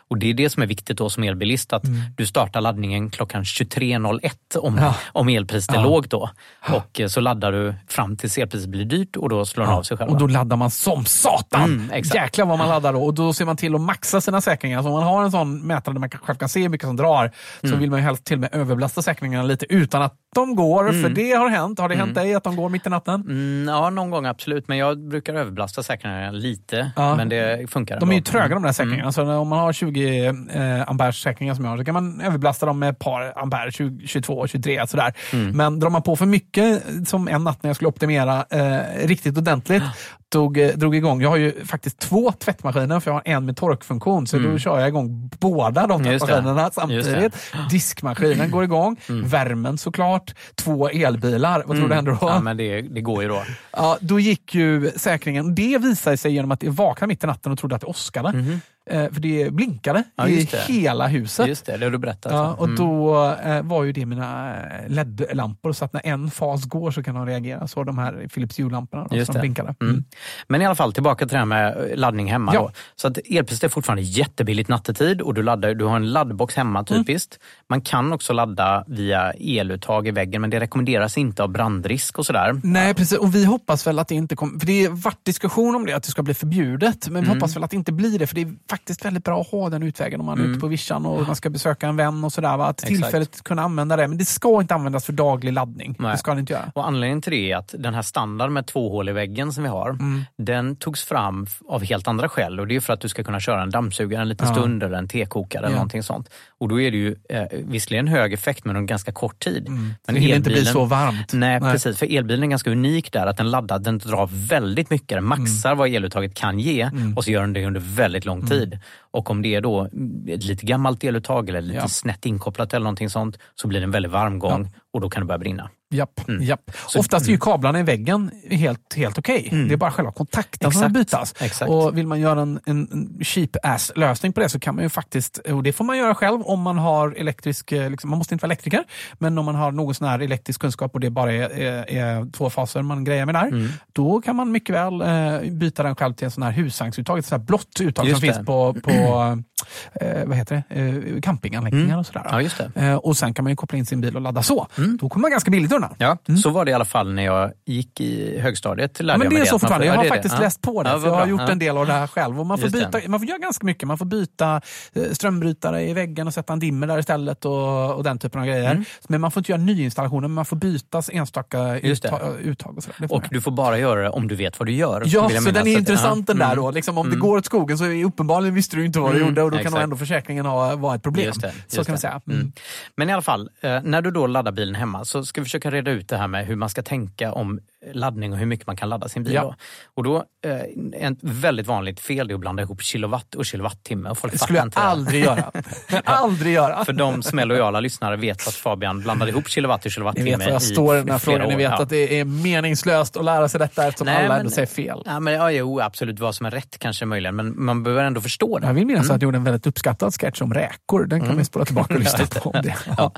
Och det är det som är viktigt då som elbilist, att du startar laddningen klockan 23.01 om, Ja. om elpriset är Ja. lågt då. Och eh, så laddar du fram tills elpriset blir dyrt och då slår den av sig själv. Och då laddar man som satan! Mm, exakt. Jäklar vad man laddar då. Och då ser man till att maxa sina säkringar. Så om man har en sån mätare där man själv kan se hur mycket som drar, så Mm. vill man ju helst till och med överbelasta säkringarna lite utan att de går. Mm. För det har hänt. Har det hänt dig att de går mitt i natten? Mm, ja, någon gång absolut. Men jag brukar överbelasta säkringarna lite. Men det funkar De är ju ändå. Tröga de där säkringarna. Så om man har 20 eh, ampere säkringar som jag har, så kan man överbelasta dem med ett par ampere, 20, 22, 23 sådär. Mm. Men drar man på för mycket, som en natt när jag skulle optimera eh, riktigt ordentligt, tog, eh, drog igång. Jag har ju faktiskt två tvättmaskiner för jag har en med torkfunktion. Så då kör jag igång båda de Mm. Det. tvättmaskinerna samtidigt. Diskmaskinen går igång. Värmen såklart. Två elbilar. Vad tror du händer då? Mm. Ja, men det, det går ju då. Ja, då gick ju säkringen. Det visade sig genom att jag vaknade mitt i natten och trodde att det åskade. Eh, för det blinkade. Ja, i det. hela huset. Just det, det har du berättat. Ja, och Mm. då eh, var ju det mina eh, LED-lampor så att när en fas går så kan de reagera. Så de här Philips Hue-lamporna som det. blinkade. Mm. Men i alla fall tillbaka till det här med laddning hemma. Ja. Då. Så att elpriset är fortfarande jättebilligt nattetid och du, laddar, du har en laddbox hemma Mm. typiskt. Man kan också ladda via eluttag i väggen men det rekommenderas inte av brandrisk och sådär. Nej, precis. Och vi hoppas väl att det inte kommer... För det har varit diskussion om det, att det ska bli förbjudet. Men vi hoppas väl att det inte blir det. För det är faktiskt väldigt bra att ha den utvägen om man är ute på vischan och man ska besöka en vän och sådär. va? Att Exakt. tillfället kunna använda det. Men det ska inte användas för daglig laddning. Nej. Det ska det inte göra. Och anledningen till det är att den här standarden med två hål i väggen som vi har, Mm. den togs fram av helt andra skäl. Och det är för att du ska kunna köra en dammsugare en liten Ja. stund eller en tekokare eller Ja. någonting sånt. Och då är det ju eh, visserligen hög effekt men under ganska kort tid. Men Mm. det hinner inte bli så varmt. Nej, Nej. precis. För elbilen är ganska unik där att den laddar, den drar väldigt mycket. Den maxar Mm. vad eluttaget kan ge och så gör den det under väldigt lång tid. Och om det är då ett lite gammalt eluttag eller lite Ja. snett inkopplat eller någonting sånt så blir det en väldigt varm gång och då kan det börja brinna. Japp, japp. Mm. Så- mm. Oftast är ju kablarna i väggen helt, helt okej. Det är bara själva kontakten som Exakt, bytas. exakt. Och vill man göra en, en cheap ass lösning på det så kan man ju faktiskt, och det får man göra själv om man har elektrisk, eh, liksom, man måste inte vara elektriker, men om man har någon sån här elektrisk kunskap och det bara är, är, är två faser man grejer med där, Mm. då kan man mycket väl eh, byta den själv till en sån här husvagnsuttag, ett sånt här blått uttag Just som det. finns på, på eh, vad heter det? Eh, campinganläggningar och sådär. Mm. Ja, just det. Eh, och sen kan man ju koppla in sin bil och ladda så. Då kommer man ganska billigt undan. Ja, så var det i alla fall när jag gick i högstadiet. lärde Ja, men det är så man fortfarande. Jag ja, har det det. faktiskt Ja. läst på det. Ja, för jag har gjort Ja. en del av det här själv. Och man, får det. byta, man får göra ganska mycket. Man får byta eh, strömbrytare i väggen och sätta en dimmer där istället och, och den typen av grejer. Men man får inte göra nyinstallationer, men man får byta enstaka Mm. Det. uttag, uttag och. Det får Och man. du får bara göra det om du vet vad du gör. Ja, så den är intressant den där Mm. då. Liksom, om det går åt skogen så är uppenbarligen visste du inte vad du Mm, gjorde och då kan nog ändå försäkringen ha, vara ett problem. Det, så kan det. säga. Mm. Mm. Men i alla fall, eh, när du då laddar bilen hemma så ska vi försöka reda ut det här med hur man ska tänka om laddning och hur mycket man kan ladda sin bil. Ja. Då. Och då, eh, ett väldigt vanligt fel är att blanda ihop kilowatt och kilowattimme. Och folk Det skulle jag inte det. aldrig göra. aldrig göra. För de som är lojala lyssnare vet att Fabian blandade ihop kilowatt och Ni kilowattimme vet var jag står i den här frågan. Ni år. vet Ja. att det är meningslöst att lära sig detta eftersom Nej, alla men- ändå säger fel. Ja, men, ja, jo, absolut. Vad som är rätt kanske möjligen, men man behöver ändå förstå det. Jag vill minnas att jag gjorde en väldigt uppskattad sketch om räkor. Den kan man spola tillbaka och lyssna Mm. På. Om det. Ja.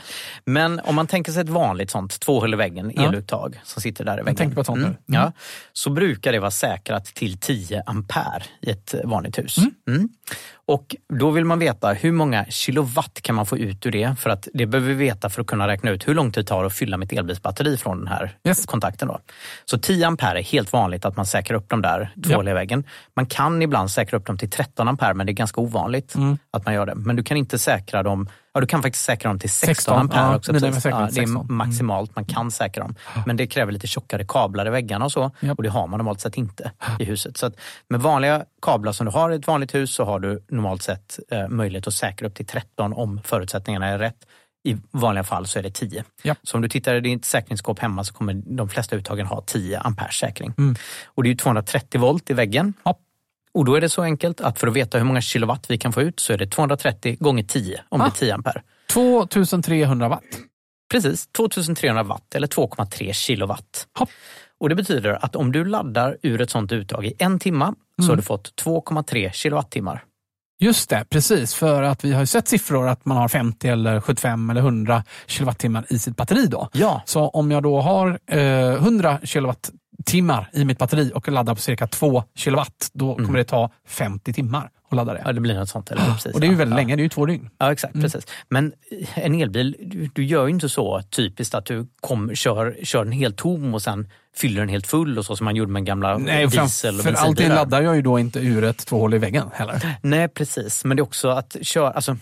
Men om man tänker sig ett vanligt sånt tvåhål i väggen, eluttag som sitter där i väggen. På ett sånt nu. Mm. Ja, så brukar det vara säkrat till 10 ampere i ett vanligt hus. Och då vill man veta hur många kilowatt kan man få ut ur det? För att det behöver vi veta för att kunna räkna ut hur lång tid det tar att fylla mitt elbilsbatteri från den här Yes. kontakten. Då. Så 10 ampere är helt vanligt att man säkrar upp de där tvåhåliga väggen. Man kan ibland säkra upp dem till 13 ampere men det är ganska ovanligt Mm. att man gör det. Men du kan inte säkra dem Ja, du kan faktiskt säkra dem till 16, 16, ampere ja, också. säkert Ja, det är 16. Mm. maximalt man kan säkra dem. Men det kräver lite tjockare kablar i väggarna och så. Och det har man normalt sett inte i huset. Så att med vanliga kablar som du har i ett vanligt hus så har du normalt sett eh, möjlighet att säkra upp till 13 om förutsättningarna är rätt. I vanliga fall så är det 10. Japp. Så om du tittar i ditt säkringsskåp hemma så kommer de flesta uttagen ha 10 ampere säkring. Mm. Och det är ju 230 volt i väggen. Ja. Och då är det så enkelt att för att veta hur många kilowatt vi kan få ut så är det 230 gånger 10 om det Ah. är 10 ampere. 2300 watt. Precis, 2300 watt eller 2,3 kilowatt. Hopp. Och Det betyder att om du laddar ur ett sånt uttag i en timma så Mm. har du fått 2,3 kilowattimmar. Just det, precis. För att vi har ju sett siffror att man har 50 eller 75 eller 100 kilowattimmar i sitt batteri. Då. Ja, Så om jag då har eh, 100 kilowattimmar i mitt batteri och laddar på cirka 2 kilowatt, då kommer det ta 50 timmar att ladda det. ja det blir något sånt. Eller? Precis, och det är ju väldigt ja. länge, det är ju två dygn. Ja, exakt. Precis. Men en elbil, du, du gör ju inte så typiskt att du kom, kör, kör den helt tom och sen fyller den helt full och så som man gjorde med gamla Nej, diesel och för allting laddar jag ju då inte ur ett två hål i väggen heller. Nej, precis. Men det är också att köra, alltså,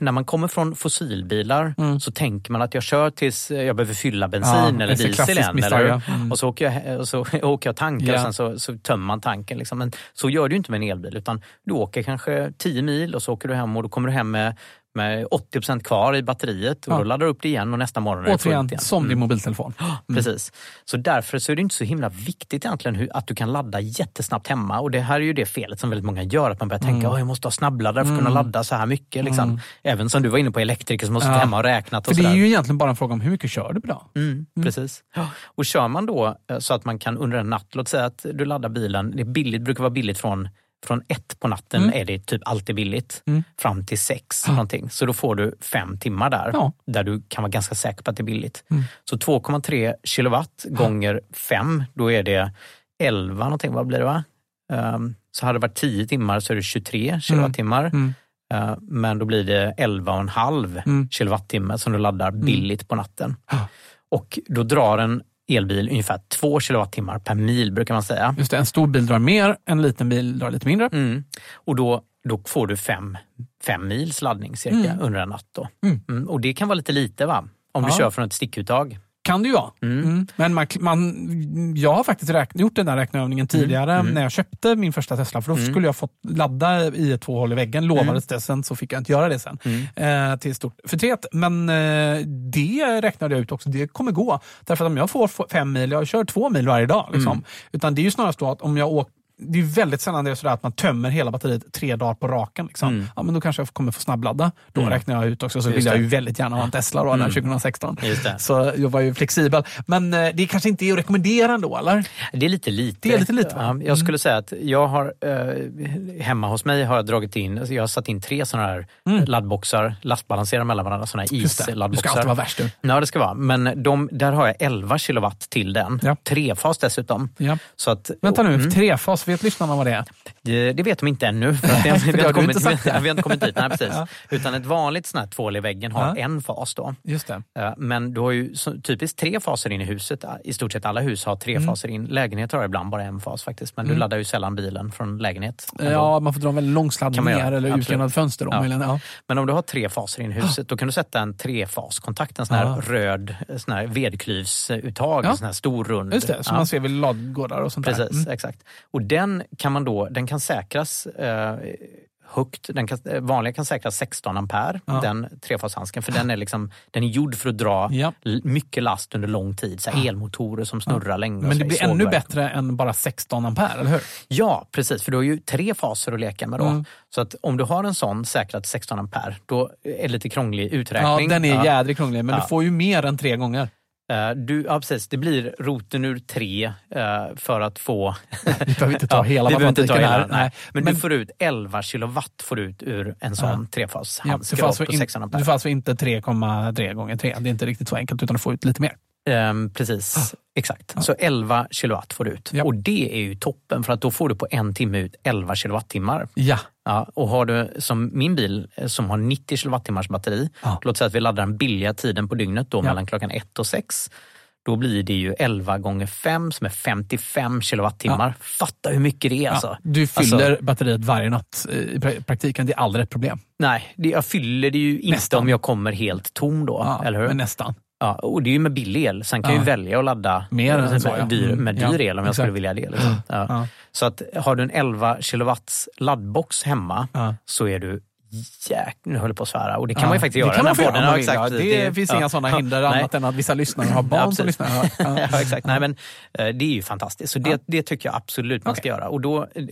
när man kommer från fossilbilar så tänker man att jag kör tills jag behöver fylla bensin Ja, eller diesel igen. Eller. Mm. Och så åker jag, och så åker jag tankar Ja. och sen så, så tömmer man tanken. Liksom. Men så gör du inte med en elbil utan du åker kanske 10 mil och så åker du hem och då kommer du hem med med 80% kvar i batteriet och Ja. då laddar du upp det igen och nästa morgon är det fullt Återigen, igen. som din Mm. mobiltelefon. Precis. Så därför så är det inte så himla viktigt egentligen hur, att du kan ladda jättesnabbt hemma. Och det här är ju det felet som väldigt många gör, att man börjar Mm. tänka att jag måste ha snabbladdare för att kunna ladda så här mycket. Liksom. Även som du var inne på elektriker som har suttit Ja. hemma och räknat. För Och det är ju egentligen bara en fråga om hur mycket kör du per dag. Mm, Precis. Och kör man då eh, så att man kan under en natt, låt säga att du laddar bilen, det är billigt, brukar vara billigt från från ett på natten Mm. är det typ alltid billigt, Mm. fram till sex. Någonting. Så då får du fem timmar där, Ja. där du kan vara ganska säker på att det är billigt. Mm. Så 2,3 kilowatt gånger fem, då är det 11 någonting, vad blir det va? Ehm, så hade det varit 10 timmar så är det 23 kilowattimmar. Mm. Eh, men då blir det 11,5 Mm. kilowattimme som du laddar billigt på natten. Ja. Och då drar en elbil ungefär 2 kilowattimmar per mil brukar man säga. Just det, en stor bil drar mer, en liten bil drar lite mindre. Mm. Och då, då får du fem, fem mils laddning cirka Mm. under en natt. Då. Mm. Mm. Och det kan vara lite lite va? Om du Ja. kör från ett stickuttag. Kan det ju vara. Mm. Mm. Men man, man, jag har faktiskt räkn, gjort den där räkneövningen tidigare Mm. när jag köpte min första Tesla. För då Mm. skulle jag fått ladda i två hål i väggen, lovades det. Sen så fick jag inte göra det sen. Mm. Eh, till stort förtret. Men eh, det räknade jag ut också, det kommer gå. Därför att om jag får fem mil, jag kör två mil varje dag. Liksom. Mm. Utan det är ju snarast då att om jag åker det är väldigt sällan det är sådär att man tömmer hela batteriet tre dagar på raken. Liksom. Mm. Ja, men då kanske jag kommer få snabbladda. Då Mm. räknar jag ut också. Så Just vill jag det. ju väldigt gärna ha en Tesla då, Mm. där 2016. Just det. Så jag var ju flexibel. Men eh, det kanske inte är att rekommendera ändå, eller? Det är lite lite. Det är lite lite? Ja, jag skulle säga att jag har eh, hemma hos mig har jag dragit in, alltså jag har satt in tre sådana här laddboxar, lastbalanserar mellan varandra, sådana här Mm. Det. Du ska isladdboxar. alltid vara värst du. Ja, det ska vara. Men de, där har jag 11 kilowatt till den. Ja. Trefas dessutom. Ja. Så att, Vänta nu, Mm. trefas, vet lyssnarna vad det är? Det, det vet de inte ännu. För att det, För vi, har inte kommit, sagt det. vi har inte kommit dit. Nej, precis. Ja. Utan ett vanligt sånt här tvål i väggen har Ja. en fas. Då. Just det. Eh, Men du har ju typiskt tre faser in i huset. I stort sett alla hus har tre Mm. faser in. Lägenheter har ibland bara en fas faktiskt. Men du laddar ju sällan bilen från lägenhet. ändå. Ja, man får dra en väldigt lång sladd ner eller utjämnat fönster. Då, Ja. möjligen. ja. Men om du har tre faser in i huset, då kan du sätta en trefaskontakt, en sån här Ja. röd sån här vedklyvsuttag, en sån här stor rund. Just det, som man ser vid ladugårdar och sånt Precis, där. Mm. exakt. Och den kan man då, den kan säkras eh, högt. Den kan, eh, vanliga kan säkras 16 ampere, Ja. den trefashandsken. För den är, liksom, den är gjord för att dra Ja. mycket last under lång tid. Så elmotorer som snurrar länge. och Men det blir ännu bättre än bara 16 ampere, eller hur? Ja, precis. För du har ju tre faser att leka med då. Mm. Så att om du har en sån säkrad 16 ampere, då är det lite krånglig Ja, uträkning. den är Ja. jädrigt krånglig, men Ja. du får ju mer än tre gånger. Eh, Du, ja, precis. Det blir roten ur tre eh, för att få... Vi behöver inte ta hela inte ta matematiken hela, här. nej. Nej. Men, Men- du får ut 11 kilowatt får ut ur en sån Ja. Ja, trefashandske du, får alltså in, 16 ampere. du får alltså inte 3,3 gånger 3. Det är inte riktigt så enkelt, utan du får ut lite mer. Ehm, precis, exakt. Så 11 kilowatt får du ut. Ja. Och det är ju toppen för att då får du på en timme ut 11 kilowattimmar. Ja. Ja, och har du som min bil eh, som har 90 kilowattimmars batteri, Ja. låt säga att vi laddar den billiga tiden på dygnet då Ja. mellan klockan 1 och 6. Då blir det ju 11 gånger 5 som är 55 kilowattimmar. Fatta hur mycket det är alltså. Ja, du fyller Alltså, batteriet varje natt eh, i pra- praktiken. Det är aldrig ett problem. nej, det, jag fyller det ju inte Nästan. om jag kommer helt tom då. Ja, eller hur? Men nästan. Ja, och det är ju med billig el. Sen kan Ja. jag ju välja att ladda Mer än med, så, ja. dyr, Mm, med dyr ja, el om jag skulle exakt. vilja det. Liksom. Ja. Så att har du en 11 kilowatts laddbox hemma så är du jäk... Nu höll jag på att svära. Och det kan Ja, man ju faktiskt göra. Det kan man få podden. Ja, exakt. det finns ja. inga sådana hinder annat än att vissa lyssnare har barn som lyssnar. Ja. Exakt. Nej, men, eh, det är ju fantastiskt. Så det, det tycker jag absolut man ska göra. Och då eh,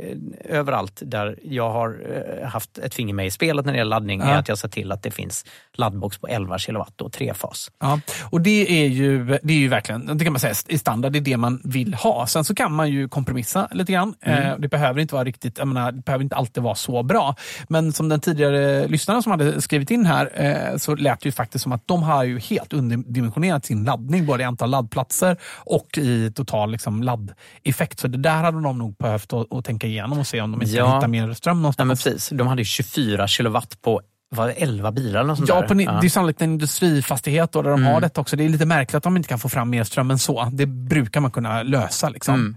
överallt där jag har eh, haft ett finger med i spelet när det gäller laddning är att jag ser till att det finns laddbox på 11 kilowatt och trefas. Ja, och det är, ju, det är ju verkligen, det kan man säga, i standard, det är det man vill ha. Sen så kan man ju kompromissa lite grann. Eh, det behöver inte vara riktigt, jag menar, det behöver inte alltid vara så bra. Men som den tidigare lyssnaren som hade skrivit in här, eh, så lät det ju faktiskt som att de har ju helt underdimensionerat sin laddning, både i antal laddplatser och i total liksom, laddeffekt. Så det där hade de nog behövt att, att tänka igenom och se om de inte Ja. kan hitta mer ström någonstans. men precis. De hade ju 24 kilowatt på var det 11 bilar eller sånt Ja, där. på, ni- det är sannolikt en industrifastighet då, där de Mm. har detta också. Det är lite märkligt att de inte kan få fram mer ström än så. Det brukar man kunna lösa. Liksom. Mm.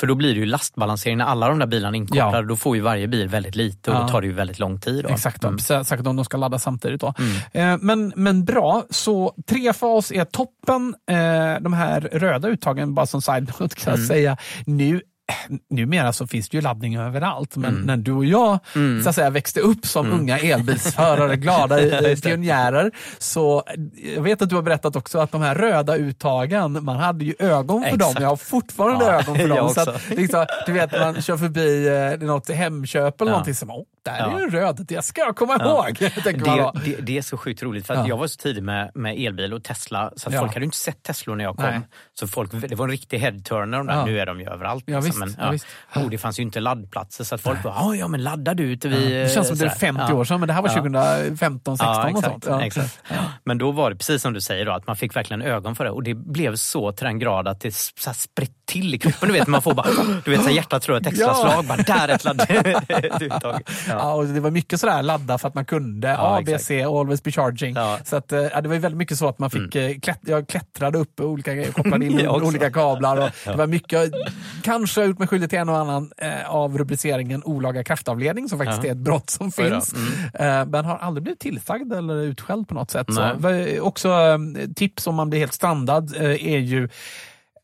För då blir det ju lastbalansering. När alla de där bilarna är inkopplade, Ja. då får ju varje bil väldigt lite och Ja. då tar det ju väldigt lång tid. Då. Exakt, Mm. sä- säkert om de ska ladda samtidigt. Då. Mm. Eh, men, men bra, så trefas är toppen. Eh, de här röda uttagen, bara som side-note kan jag Mm. säga. Nu numera så finns det ju laddning överallt, men när du och jag så att säga, växte upp som unga elbilsförare, glada i- pionjärer, så jag vet att du har berättat också att de här röda uttagen, man hade ju ögon för dem. Exakt. Jag har fortfarande Ja, ögon för dem. Så att, liksom, du vet man kör förbi eh, något Hemköp eller Ja. någonting, så man, där Ja. är en röd, det ska jag komma ihåg. man då. Det, det, det är så sjukt roligt för att Ja. jag var så tidig med, med elbil och Tesla så att Ja. folk hade inte sett Teslor när jag kom. Nej. Så folk, det var en riktig head-turner. de där. Ja. Nu är de ju överallt. Ja, liksom, visst, men, ja, visst. Och det fanns ju inte laddplatser så att folk bara, "Ja, ja men laddar du vid... Det känns som det är sådär." 50 Ja. år sedan, men det här var Ja. 2015, 16 Ja, och sånt. Ja. exakt. Men då var det precis som du säger, då, att man fick verkligen ögon för det. Och det blev så till den grad att det sprätt till i kroppen. Du vet, man får bara, du vet, så hjärtat slår ett extra Ja. slag. Bara, där är ett ladduttag. Ja. och det var mycket sådär ladda för att man kunde Ja, A, B, C, always be charging. Ja. Så att, eh, ja, det var väldigt mycket så att man fick mm. klätt, jag klättrade upp olika, kopplade in olika kablar. Och Det var mycket, kanske har gjort mig skyldig till en och annan eh, av rubriceringen olaga kraftavledning som faktiskt Ja. är ett brott som finns. Eh, men har aldrig blivit tillsagd eller utskälld på något sätt. Också eh, tips om man blir helt strandad eh, är ju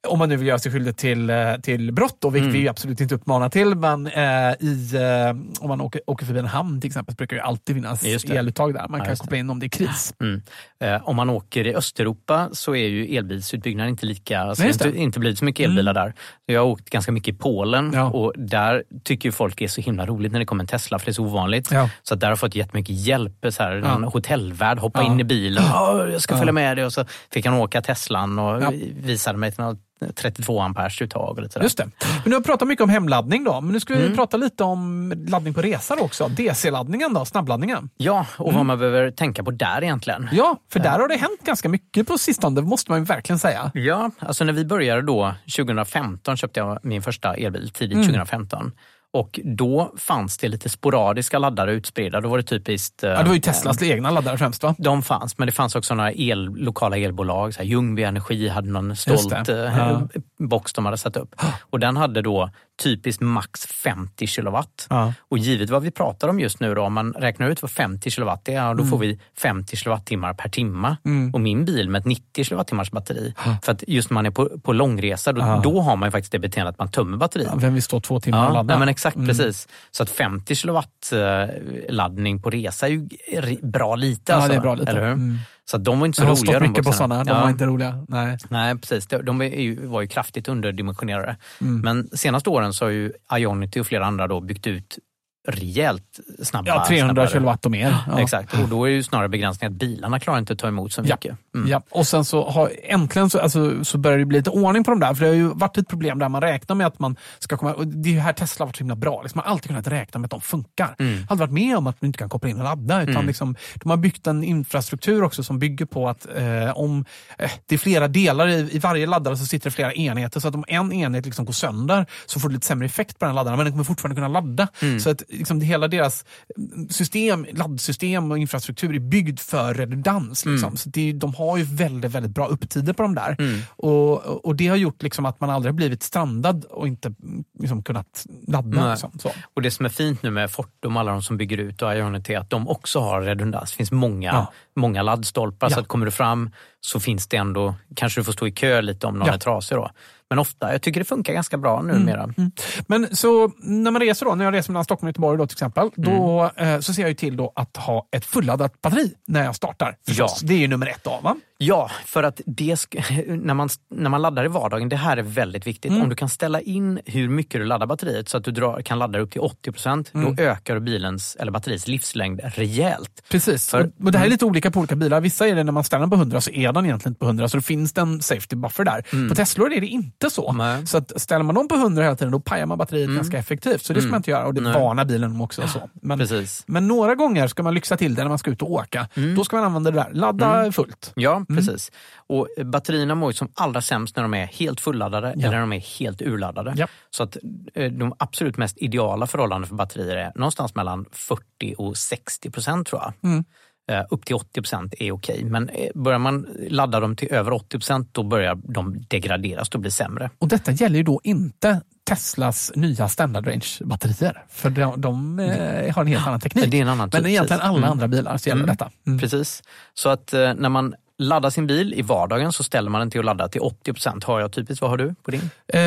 om man nu vill göra sig skyldig till, eh, till brott, då, vilket Mm. vi absolut inte uppmanar till, men eh, i, eh, om man åker, åker förbi en hamn till exempel så brukar det alltid finnas eluttag där. Man Ja, kan koppla in om det är kris. Mm. Eh, om man åker i Östeuropa så är ju elbilsutbyggnaden inte lika, alltså Nej, inte, det. Mm. inte blivit så mycket elbilar där. Jag har åkt ganska mycket i Polen Ja. och där tycker folk det är så himla roligt när det kommer en Tesla för det är så ovanligt. Ja. Så där har jag fått jättemycket hjälp. Så här, Ja. En hotellvärd hoppa Ja. in i bilen. "Ja, jag ska Ja. följa med dig. Och så fick han åka Teslan och visade mig till något 32 ampers uttag. Och lite sådär. Just det. Men du har pratat mycket om hemladdning då, men nu ska vi Mm. prata lite om laddning på resa också. DC-laddningen då, snabbladdningen. Ja, och vad man behöver tänka på där egentligen. Mm. Ja, för där har det hänt ganska mycket på sistone, det måste man ju verkligen säga. Ja, alltså när vi började då, 2015 köpte jag min första elbil, tidigt Mm. 2015. Och då fanns det lite sporadiska laddare utspridda. Då var det typiskt... eh, Ja, det var ju Teslas egna laddare främst va? De fanns, men det fanns också några el, lokala elbolag. Så här, Ljungby Energi hade någon stolt eh, Ja. box de hade satt upp. Och den hade då typiskt max 50 kilowatt. Ja. Och givet vad vi pratar om just nu, då, om man räknar ut vad 50 kilowatt är, ja, då Mm. får vi 50 kilowattimmar per timme. Och min bil med ett 90 kilowattimmars batteri. För att just när man är på, på långresa, då, Ja. då har man ju faktiskt det beteendet att man tömmer batteriet. Ja, Vem vill stå två timmar och Ja, ladda? nej, men exakt Mm. precis. Så att 50 kilowatt eh, laddning på resa är ju bra lite. Ja, Alltså, det är bra lite. Eller hur? Så de var inte så Jag har roliga. stått de mycket på sådana, de Ja. var inte roliga. Nej. Nej, precis. De, de var ju kraftigt underdimensionerade. Mm. Men senaste åren så har ju Ionity och flera andra då byggt ut rejält snabba. Ja, 300 snabbare. kilowatt och mer. Ja. Exakt, och då är ju snarare begränsningen att bilarna klarar inte att ta emot så mycket. Mm. Ja, och sen så har, äntligen så, alltså, så börjar det bli lite ordning på de där. För det har ju varit ett problem där man räknar med att man ska komma... Och det är ju här Tesla har varit så himla bra. Liksom, man har alltid kunnat räkna med att de funkar. Mm. Har aldrig varit med om att man inte kan koppla in och ladda. Utan Mm. liksom, de har byggt en infrastruktur också som bygger på att eh, om eh, det är flera delar i, i varje laddare så sitter det flera enheter. Så att om en enhet liksom går sönder så får du lite sämre effekt på den laddaren. Men den kommer fortfarande kunna ladda. Mm. Så att liksom, det, hela deras system, laddsystem och infrastruktur är byggd för redundans. Liksom. Mm. Så det, de har ju väldigt, väldigt bra upptider på de där. Mm. Och, och det har gjort liksom att man aldrig har blivit strandad och inte mm, liksom, kunnat ladda. Liksom. Så. Och det som är fint nu med Fortum och alla de som bygger ut och Ionity är att de också har redundans. Det finns många, Ja. många laddstolpar Ja. så att kommer du fram så finns det ändå, kanske du får stå i kö lite om någon Ja. är trasig då. Men ofta, jag tycker det funkar ganska bra numera. Men så när man reser då, när jag reser mellan Stockholm och Göteborg då, till exempel, då Mm. eh, så ser jag ju till då att ha ett fulladdat batteri när jag startar. Förstås. Det är ju nummer ett då, va? Ja, för att det när, man, när man laddar i vardagen, det här är väldigt viktigt. Mm. Om du kan ställa in hur mycket du laddar batteriet så att du drar, kan ladda upp till 80 procent, Mm. då ökar bilens eller batteriets livslängd rejält. Precis. För- och, och det här är lite olika på olika bilar. Vissa är det när man ställer den på 100 så är den egentligen inte på 100 så det finns det en safety buffer där. På Teslor är det inte så. Mm. Nej. Så att ställer man dem på 100 hela tiden då pajar man batteriet ganska effektivt. Så det ska man inte göra och det Nej. varnar bilen om också. Så. Men, Precis. men några gånger ska man lyxa till det när man ska ut och åka. Då ska man använda det där. Ladda fullt. Ja, Mm. Precis. Och eh, batterierna mår som allra sämst när de är helt fulladdade eller när de är helt urladdade. Ja. Så att eh, de absolut mest ideala förhållandena för batterier är någonstans mellan 40 och 60 procent tror jag. Mm. Eh, Upp till 80 procent är okej, men börjar man ladda dem till över 80 procent då börjar de degraderas och bli sämre. Och detta gäller ju då inte Teslas nya standard range-batterier. För de, de eh, har en helt annan teknik. Men det är en annan Men typ, egentligen precis. alla Mm. andra bilar så gäller Mm. detta. Mm. Precis. Så att eh, när man ladda sin bil i vardagen så ställer man den till att ladda till 80% Har jag typiskt. Vad har du på din? Eh,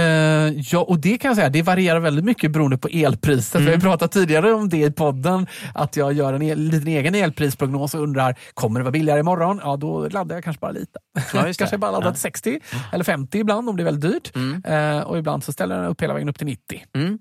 ja, och det kan jag säga, det varierar väldigt mycket beroende på elpriset. Mm. Vi har Mm. pratat tidigare om det i podden, att jag gör en el, liten egen elprisprognos och undrar, kommer det vara billigare imorgon? Ja, då laddar jag kanske bara lite. Ja, kanske bara laddar Ja. till 60 eller 50 ibland om det är väldigt dyrt. Mm. Eh, och ibland så ställer den upp hela vägen upp till 90. Mm.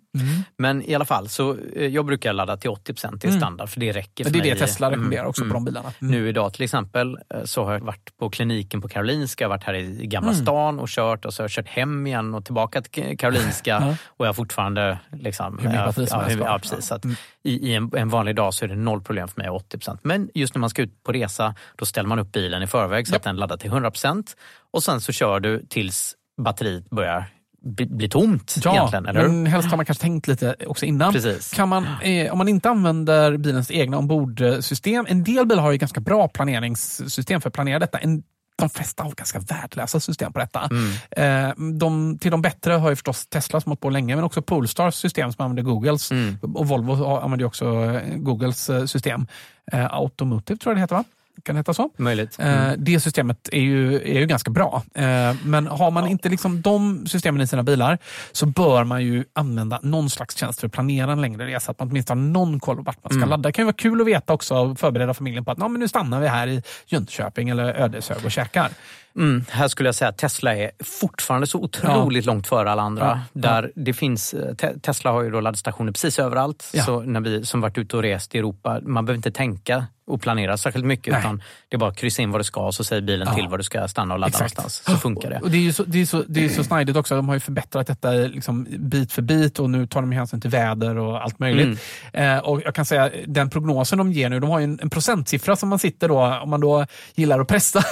Men i alla fall, så eh, jag brukar ladda till 80 det är Mm. standard för det räcker för Men det är mig. det Tesla Mm. rekommenderar också Mm. på de bilarna. Mm. Nu idag till exempel eh, så har jag varit på kliniken på Karolinska, jag varit här i Gamla Mm. stan och kört och så har jag kört hem igen och tillbaka till Karolinska Ja. och jag har fortfarande liksom, Hur mycket som ja, ja, precis. Att Mm. i, I en, en vanlig dag så är det noll problem för mig 80% Men just när man ska ut på resa då ställer man upp bilen i förväg så Japp. att den laddar till 100% och sen så kör du tills batteriet börjar bli, tomt Ja, egentligen, eller men helst har man kanske tänkt lite också innan. Precis. Kan man, eh, om man inte använder bilens egna ombordsystem, en del bilar har ju ganska bra planeringssystem för att planera detta. En, de flesta har ganska värdelösa system på detta. Mm. Eh, de, till de bättre har ju förstås Tesla som hållit på länge, men också Polestars system som använder Googles. Mm. Och Volvo har- använder ju också eh, Googles eh, system. Automotive tror jag det heter va? Kan det heta så? Möjligt. Eh, Mm. Det systemet är ju, är ju ganska bra. Eh, Men har man inte liksom de systemen i sina bilar så bör man ju använda någon slags tjänst för att planera en längre resa. Att man åtminstone har någon koll på vart man ska Mm. ladda. Det kan ju vara kul att veta också och förbereda familjen på att "Nå, men nu stannar vi här i Jönköping eller Ödeshög och käkar. Mm, här skulle jag säga att Tesla är fortfarande så otroligt långt före alla andra. Ja, Där det finns, Te- Tesla har ju då laddstationer precis överallt. Ja. Så när vi som varit ute och rest i Europa, man behöver inte tänka och planera särskilt mycket Nej. utan det är bara att kryssa in vad du ska och så säger bilen Ja. till var du ska stanna och ladda Exakt. någonstans. Så funkar det. Och det är ju så, det är så, det är så snajdigt också. De har ju förbättrat detta liksom bit för bit och nu tar de hänsyn till väder och allt möjligt. Mm. Eh, och jag kan säga den prognosen de ger nu, de har ju en, en procentsiffra som man sitter då, om man då gillar att pressa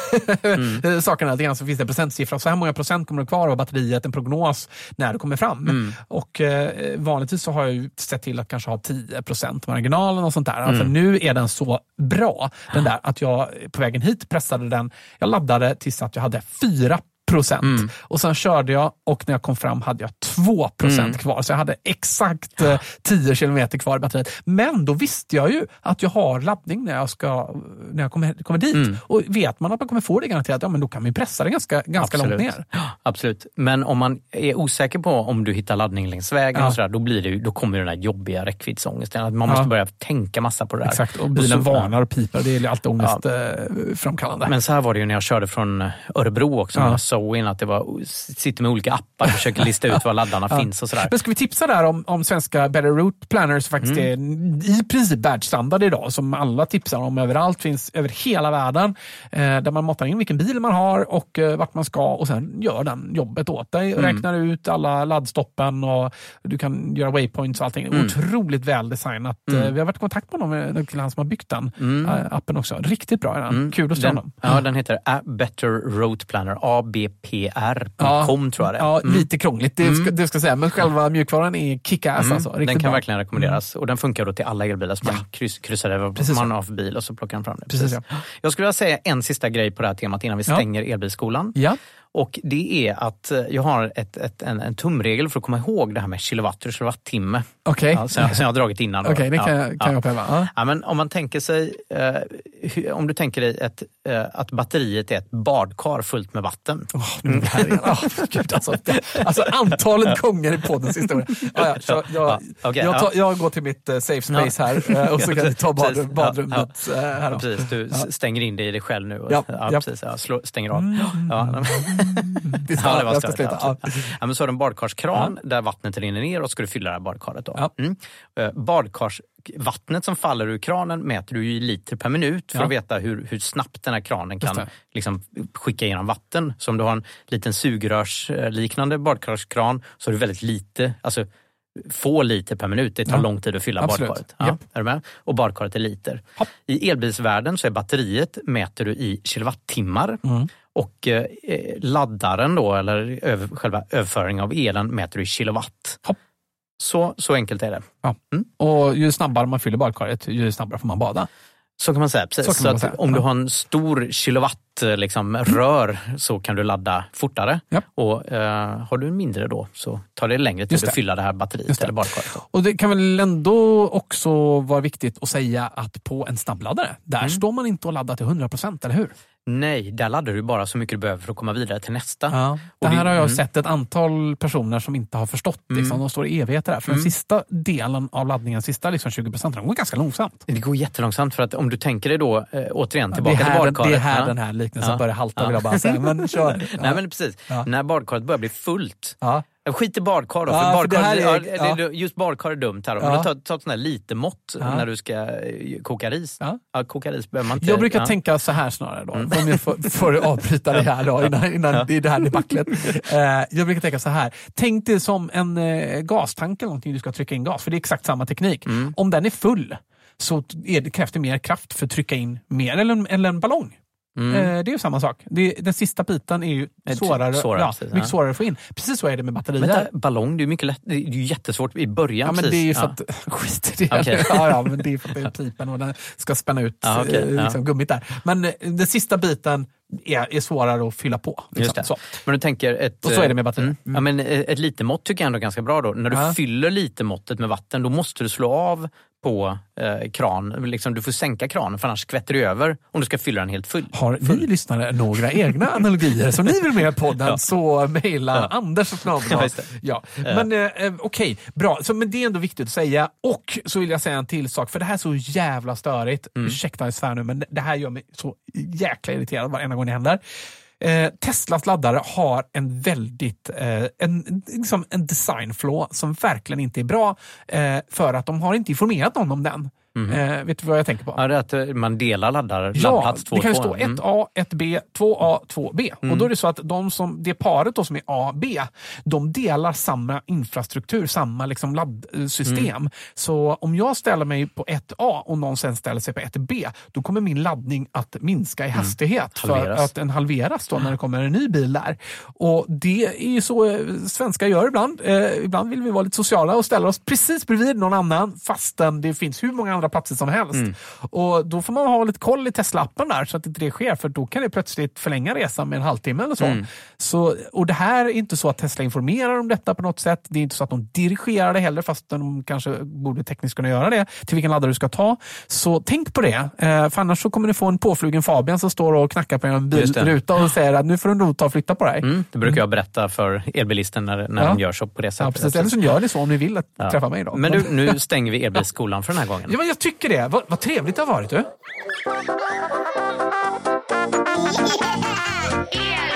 Mm. sakerna lite grann så finns det en procentsiffra. Så här många procent kommer det kvar av batteriet, en prognos när det kommer fram. Mm. Och eh, vanligtvis så har jag ju sett till att kanske ha 10% marginalen och sånt där. Alltså Mm. nu är den så bra, den där, att jag på vägen hit pressade den. Jag laddade tills att jag hade 4 procent. Mm. Och sen körde jag och när jag kom fram hade jag 2 procent Mm. kvar. Så jag hade exakt eh, 10 kilometer kvar i batteriet. Men då visste jag ju att jag har laddning när jag, ska, när jag kommer, kommer dit. Mm. Och vet man att man kommer få det garanterat, ja men då kan man pressa det ganska, ganska långt ner. Ja, Absolut. Men om man är osäker på om du hittar laddning längs vägen, Ja. och sådär, då, blir det, då kommer den här jobbiga räckviddsångesten. Att Man Ja. måste börja tänka massa på det där. Exakt, och bilen så- varnar och piper. Det är alltid ångestframkallande. Men så här var det ju när jag körde från Örebro också Ja. Zoen, att det var, sitter med olika appar och försöker lista ut var laddarna Ja. finns och sådär. Men ska vi tipsa där om, om svenska Better Route Planners som faktiskt är i princip världsstandard idag, som alla tipsar om överallt, finns över hela världen. Eh, där man matar in vilken bil man har och eh, vart man ska och sen gör den jobbet åt dig. och Räknar ut alla laddstoppen och du kan göra waypoints och allting. Otroligt väldesignat. Eh, vi har varit i kontakt med honom, med till han som har byggt den eh, appen också. Riktigt bra är den. Mm. Kul att se honom. ja, den heter A Better Route Planner, abpr.com tror jag det. Ja, Mm. lite krångligt, det ska, det ska säga. Men själva mjukvaran är kick-ass. Mm. Alltså. Den kan bra. verkligen rekommenderas och den funkar då till alla elbilar. Så man kryss, kryssar över Precis, man ja. av bil och så plockar den fram det. Precis, Jag skulle vilja säga en sista grej på det här temat innan vi Ja. stänger elbilsskolan. Ja. Och det är att eh, jag har ett, ett, en, en tumregel för att komma ihåg det här med kilowatt och kilowattimme. Okej. Ja, som, jag- som jag har dragit innan. Okej, det kan, Ja, jag- kan ja. jag uppleva. Ja. Men om man tänker sig, eh, hur- om du tänker dig ett, eh, att batteriet är ett badkar fullt med vatten. Här igen. Åh, gud, alltså, alltså antalet gånger i poddens historia. Ja, ja, så jag, Ja, okej, jag, ja. tar, jag går till mitt eh, safe space här eh, och så kan vi ta bad, badrummet eh, här. Precis, du stänger in dig i dig själv nu. Och, Ja. Mm. Precis, ja, slå, stänger av. Ja, Det är Ja, det var ska sluta. Ja. Ja, men så har du en badkarskran där vattnet rinner ner och ska du fylla det här badkaret. Då. Ja. Mm. Eh, Badkarsvattnet som faller ur kranen mäter du i liter per minut för Ja. att veta hur, hur snabbt den här kranen kan det. liksom, skicka igenom vatten. Så om du har en liten sugrörsliknande badkarskran så har du väldigt lite, alltså få liter per minut. Det tar Ja. lång tid att fylla Absolut. badkaret. Ja, Japp. är du med? Och badkaret är liter. Hopp. I elbilsvärlden så är batteriet mäter du i kilowattimmar Mm. Och eh, laddaren då, eller över, själva överföringen av elen mäter du i kilowatt. Hopp. Så, så enkelt är det. Och ju snabbare man fyller badkaret, ju snabbare får man bada. Så kan man säga. Precis. Så Så kan man säga. om du Ja. har en stor kilowatt eh, liksom, rör så kan du ladda fortare. Japp. Och eh, Har du en mindre då så tar det längre tid det. att fylla det här batteriet Just det. eller badkaret. Och det kan väl ändå också vara viktigt att säga att på en snabbladdare, där Mm. står man inte och laddar till 100%, eller hur? Nej, där laddar du bara så mycket du behöver för att komma vidare till nästa. Ja. Det här har jag mm. sett ett antal personer som inte har förstått. Liksom. De står i evigheter där. För Mm. den sista delen av laddningen, sista liksom 20 procenten, går ganska långsamt. Det går jättelångsamt för att om du tänker dig då eh, återigen Det tillbaka till badkaret. det är här Ja. den här liknelsen Ja. börjar halta Ja. vill jag bara säga. Men kör. Ja. Nej men precis, Ja. när badkaret börjar bli fullt. Ja. Skit i badkar då, Ja, för för det badkar, här är- ja, det- ja. just badkar är dumt här. Om Ja. du tar, tar ett sånt här lite mått Ja. när du ska eh, koka ris. Ja. Ja, koka ris behöver man inte. Jag brukar ja. tänka så här snarare då, om jag får, får avbryta det här då, innan, innan i det här debaclet. Eh, jag brukar tänka så här, tänk dig som en eh, gastank eller någonting du ska trycka in gas, för det är exakt samma teknik. Mm. Om den är full så är det, krävs det mer kraft för att trycka in mer, eller eller en ballong. Mm. Eh, det är ju samma sak. Det, den sista biten är ju Ett- svårare, svårare, ja, precis, mycket ja. svårare att få in. Precis så är det med batterier. Vänta, ballong, det är mycket lätt, det är ju jättesvårt i början. Ja, men precis. det är ju för Ja. att, skit i det. Okej. Ja, ja, men det är för att det är pipen och den ska spänna ut Ja, okej, eh, ja. liksom, gummit där. Men eh, den sista biten är, är svårare att fylla på. Liksom. Så. Men du tänker ett... Och så är det med batterier. Mm. Ja, men eh, ett lite mått tycker jag ändå är ganska bra då. När du Ja. fyller lite måttet med vatten, då måste du slå av på eh, kran. Liksom, du får sänka kranen för annars skvätter det över om du ska fylla den helt full. Har ni lyssnare några egna analogier som ni vill med i podden så mejla Ja. Anders och Ja. Ja. Men eh, eh, okej, bra. Så, men det är ändå viktigt att säga. Och så vill jag säga en till sak, för det här är så jävla störigt. Mm. Ursäkta jag svär nu, men det- det här gör mig så jäkla irriterad varenda gång det händer. Eh, Teslas laddare har en väldigt eh, en, liksom en design flaw som verkligen inte är bra eh, för att de har inte informerat någon om den. Eh, vet du vad jag tänker på? Ja, det är att eh, man delar laddare, Ja, laddplats två det kan ju stå Mm. 1A, 1B, 2A, 2B. Och då är det så att de som, det paret då som är A, B, de delar samma infrastruktur, samma liksom laddsystem. Mm. Så om jag ställer mig på 1A och någon sen ställer sig på 1B, då kommer min laddning att minska i hastighet. För Mm. Att den halveras då när det kommer en ny bil där. Och det är ju så eh, svenskar gör ibland. Eh, ibland vill vi vara lite sociala och ställa oss precis bredvid någon annan fastän det finns hur många andra platser som helst. Mm. Och Då får man ha lite koll i Tesla-appen där så att inte det sker för då kan det plötsligt förlänga resan med en halvtimme eller så. Mm. så och Det här är inte så att Tesla informerar om detta på något sätt. Det är inte så att de dirigerar det heller fast de kanske borde tekniskt kunna göra det till vilken laddare du ska ta. Så tänk på det. Eh, för annars så kommer ni få en påflugen Fabian som står och knackar på en bilruta och säger att nu får du nog ta och flytta på dig. Mm, det brukar jag berätta för elbilisten när, när Ja. de gör så på det Ja, sättet. precis. Eller så gör ni så om ni vill att Ja. träffa mig. Då. Men du, nu stänger vi elbilsskolan för den här gången. Ja, jag tycker det. Vad, vad trevligt det har varit. Du.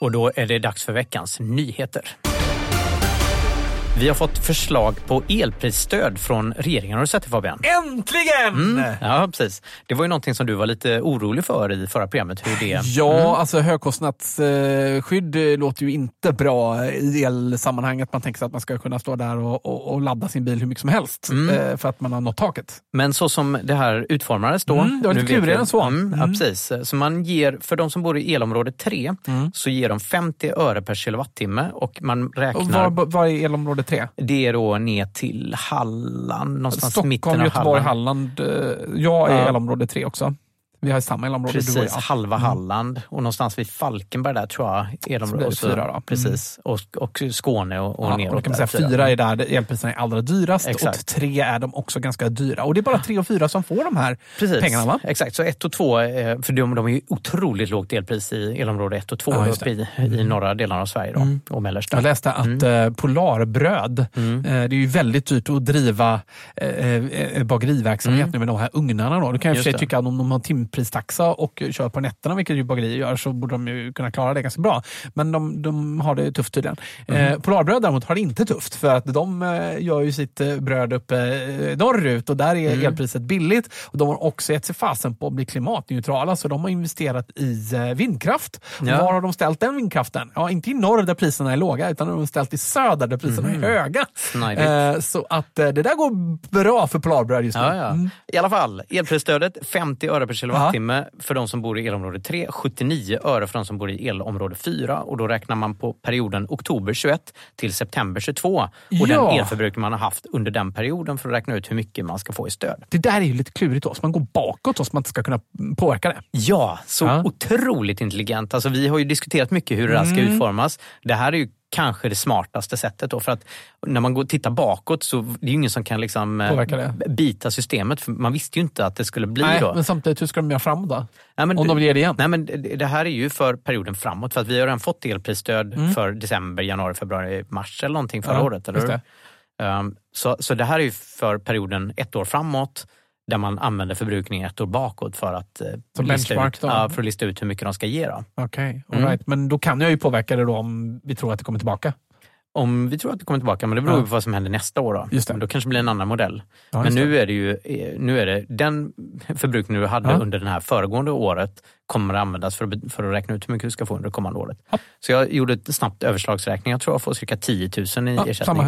Och då är det dags för veckans nyheter. Vi har fått förslag på elprisstöd från regeringen. Har du sett det Fabian? Äntligen! Mm, ja, precis. Det var ju någonting som du var lite orolig för i förra programmet. Hur det... Ja, alltså högkostnadsskydd eh, låter ju inte bra i elsammanhanget. Man tänker sig att man ska kunna stå där och, och, och ladda sin bil hur mycket som helst Mm. eh, för att man har nått taket. Men så som det här utformades då. Mm, det var lite klurigare än så. Mm, Ja, Mm. precis. Så man ger, för de som bor i elområde 3 så ger de 50 öre per kilowattimme och man Och räknar... var, var är elområde 3? Det är då ner till Halland, någonstans i mitten Stockholm, av Göteborg, Halland. Halland. eh, Jag är elområde 3 också. Vi har samma elområde. du och Precis, jag. halva Halland och någonstans vid Falkenberg där tror jag. Så blir Elområde. det Och så- fyra då. Mm. Precis, och, och Skåne och, och Ja, neråt. och kan man säga fyra är där elpriserna är allra dyrast Exakt. och tre är de också ganska dyra. Och det är bara tre och fyra som får de här Precis, pengarna va? exakt. Så ett och två, eh, för de, de är ju otroligt lågt elpris i elområde ett och två Ja, uppe i, i norra delarna av Sverige då, och mellersta. Jag läste att eh, Polarbröd, eh, det är ju väldigt dyrt att driva bageriverksamhet nu med de här ugnarna. Då. Du kan ju tycka att om de har timpristaxa och kör på nätterna, vilket ju bagerier gör, så borde de ju kunna klara det ganska bra. Men de, de har det tufft tydligen. Eh, Polarbröd däremot har det inte tufft för att de eh, gör ju sitt eh, bröd uppe eh, norrut och där är elpriset billigt. Och De har också gett sig fasen på att bli klimatneutrala så de har investerat i vindkraft. Ja. Var har de ställt den vindkraften? Ja, inte i norr där priserna är låga utan de har ställt i söder där priserna är höga. Snajdigt. Eh, så att det där går bra för Polarbröd just nu. Ja, ja. Mm. I alla fall, elprisstödet 50 öre per kilowattimme för de som bor i elområde 3, 79 öre för de som bor i elområde 4 och då räknar man på perioden oktober 21 till september 22 och Ja. den elförbrukning man har haft under den perioden för att räkna ut hur mycket man ska få i stöd. Det där är ju lite klurigt då, så man går bakåt så att man inte ska kunna påverka det. Ja, så Ja. otroligt intelligent. Alltså, vi har ju diskuterat mycket hur det här ska Mm. utformas. Det här är ju kanske det smartaste sättet. Då, för att när man går, tittar bakåt så det är ju ingen som kan liksom, eh, bita systemet. För man visste ju inte att det skulle bli Nej, då. men samtidigt, hur ska de göra framåt då? Nej, men Om de vill ge det igen? Nej, men det, här är ju för perioden framåt. För att vi har redan fått elprisstöd för december, januari, februari, mars eller någonting förra Mm. Ja, året. Eller hur? Um, så, så det här är ju för perioden ett år framåt där man använder förbrukning ett år bakåt för att, eh, Som lista, ut, ja, för att lista ut hur mycket de ska ge. Då. Okej, all Mm. right. men då kan jag ju påverka det då om vi tror att det kommer tillbaka. Om vi tror att det kommer tillbaka, men det beror Ja. på vad som händer nästa år. Då, Just det. Men då kanske det blir en annan modell. Ja, men nu är det ju eh, nu är det, den förbrukning du hade Ja. under det här föregående året kommer att användas för att, för att räkna ut hur mycket du ska få under det kommande året. Så jag gjorde ett snabbt överslagsräkning. Jag tror jag får cirka 10 000 i ersättning.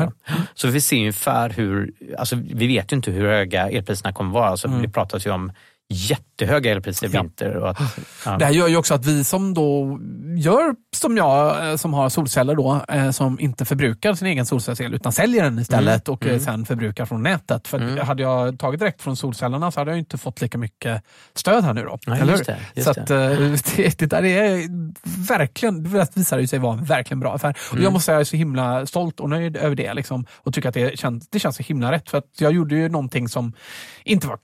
Så vi ser ungefär hur, alltså vi vet ju inte hur höga elpriserna kommer vara. Alltså, Mm. Det pratas ju om jättehöga elpriser i Ja. vinter. Och att, ja. Det här gör ju också att vi som då gör som jag, eh, som har solceller då, eh, som inte förbrukar sin egen solcellsel utan säljer den istället och eh, sen förbrukar från nätet. För Mm. hade jag tagit direkt från solcellerna så hade jag inte fått lika mycket stöd här nu då. Eller just det, just så att, det, det där är verkligen, det visar ju sig vara en verkligen bra affär. Och Mm. jag måste säga jag är så himla stolt och nöjd över det liksom, och tycker att det känns, det känns så himla rätt. För att jag gjorde ju någonting som inte var,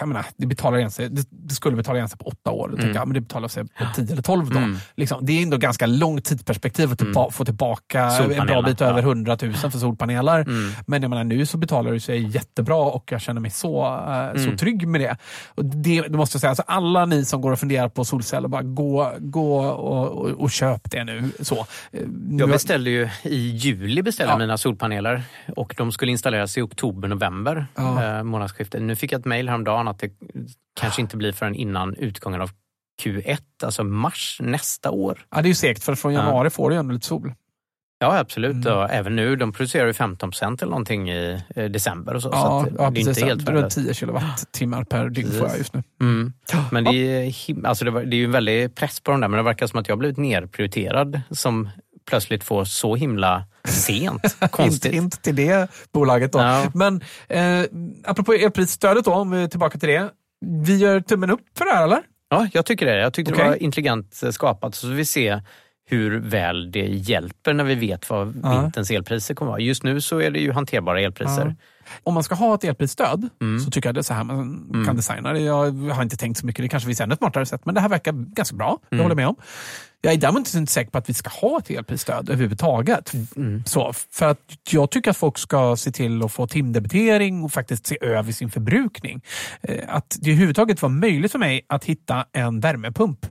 jag menar, det, betalar igen sig, det, det skulle betala igen sig på åtta år. Tänker jag, men det betalar sig på tio eller tolv då. Mm. Liksom, det är ändå ganska långt tidsperspektiv att tillba- få tillbaka en bra bit ja. över 100 000 för solpaneler. Mm. Men jag menar, nu så betalar det sig jättebra och jag känner mig så, eh, så trygg med det. Och det, det måste jag säga, alltså alla ni som går och funderar på solceller, bara gå, gå och, och, och köp det nu. Så. Eh, nu- Jag beställde ju i juli beställde Ja. mina solpaneler och de skulle installeras i oktober, november Ja. eh, månadsskiftet. Nu fick jag ett mejl häromdagen att det kanske inte blir förrän innan utgången av Q1, alltså mars nästa år. ja, det är ju segt, för från januari får du ju ändå lite sol. Ja, absolut. Mm. Och även nu, de producerar ju 15 procent eller någonting i eh, december och så. så Ja, att ja, det är precis. inte helt Runt värdelöst. 10 kilowattimmar per dygn får jag just nu. Mm. Men det är, alltså det, var, det är ju en väldig press på dem där, men det verkar som att jag har blivit nerprioriterad som plötsligt får så himla sent. Konstigt. hint till det bolaget. Då. Ja. Men eh, apropå elprisstödet, då, om vi är tillbaka till det. Vi gör tummen upp för det här, eller? Ja, jag tycker det. Jag tyckte Okej. det var intelligent eh, skapat. Så vi ser hur väl det hjälper när vi vet vad Ja. vinterns elpriser kommer vara. Just nu så är det ju hanterbara elpriser. Om man ska ha ett elprisstöd Mm. så tycker jag det är så här man kan designa det. Jag har inte tänkt så mycket, det kanske finns ännu smartare sätt, men det här verkar ganska bra. Det Mm. håller jag med om. Jag är däremot inte säker på att vi ska ha ett elprisstöd överhuvudtaget. Mm. Så, för att jag tycker att folk ska se till att få timdebitering och faktiskt se över sin förbrukning. Eh, Att det överhuvudtaget var möjligt för mig att hitta en värmepump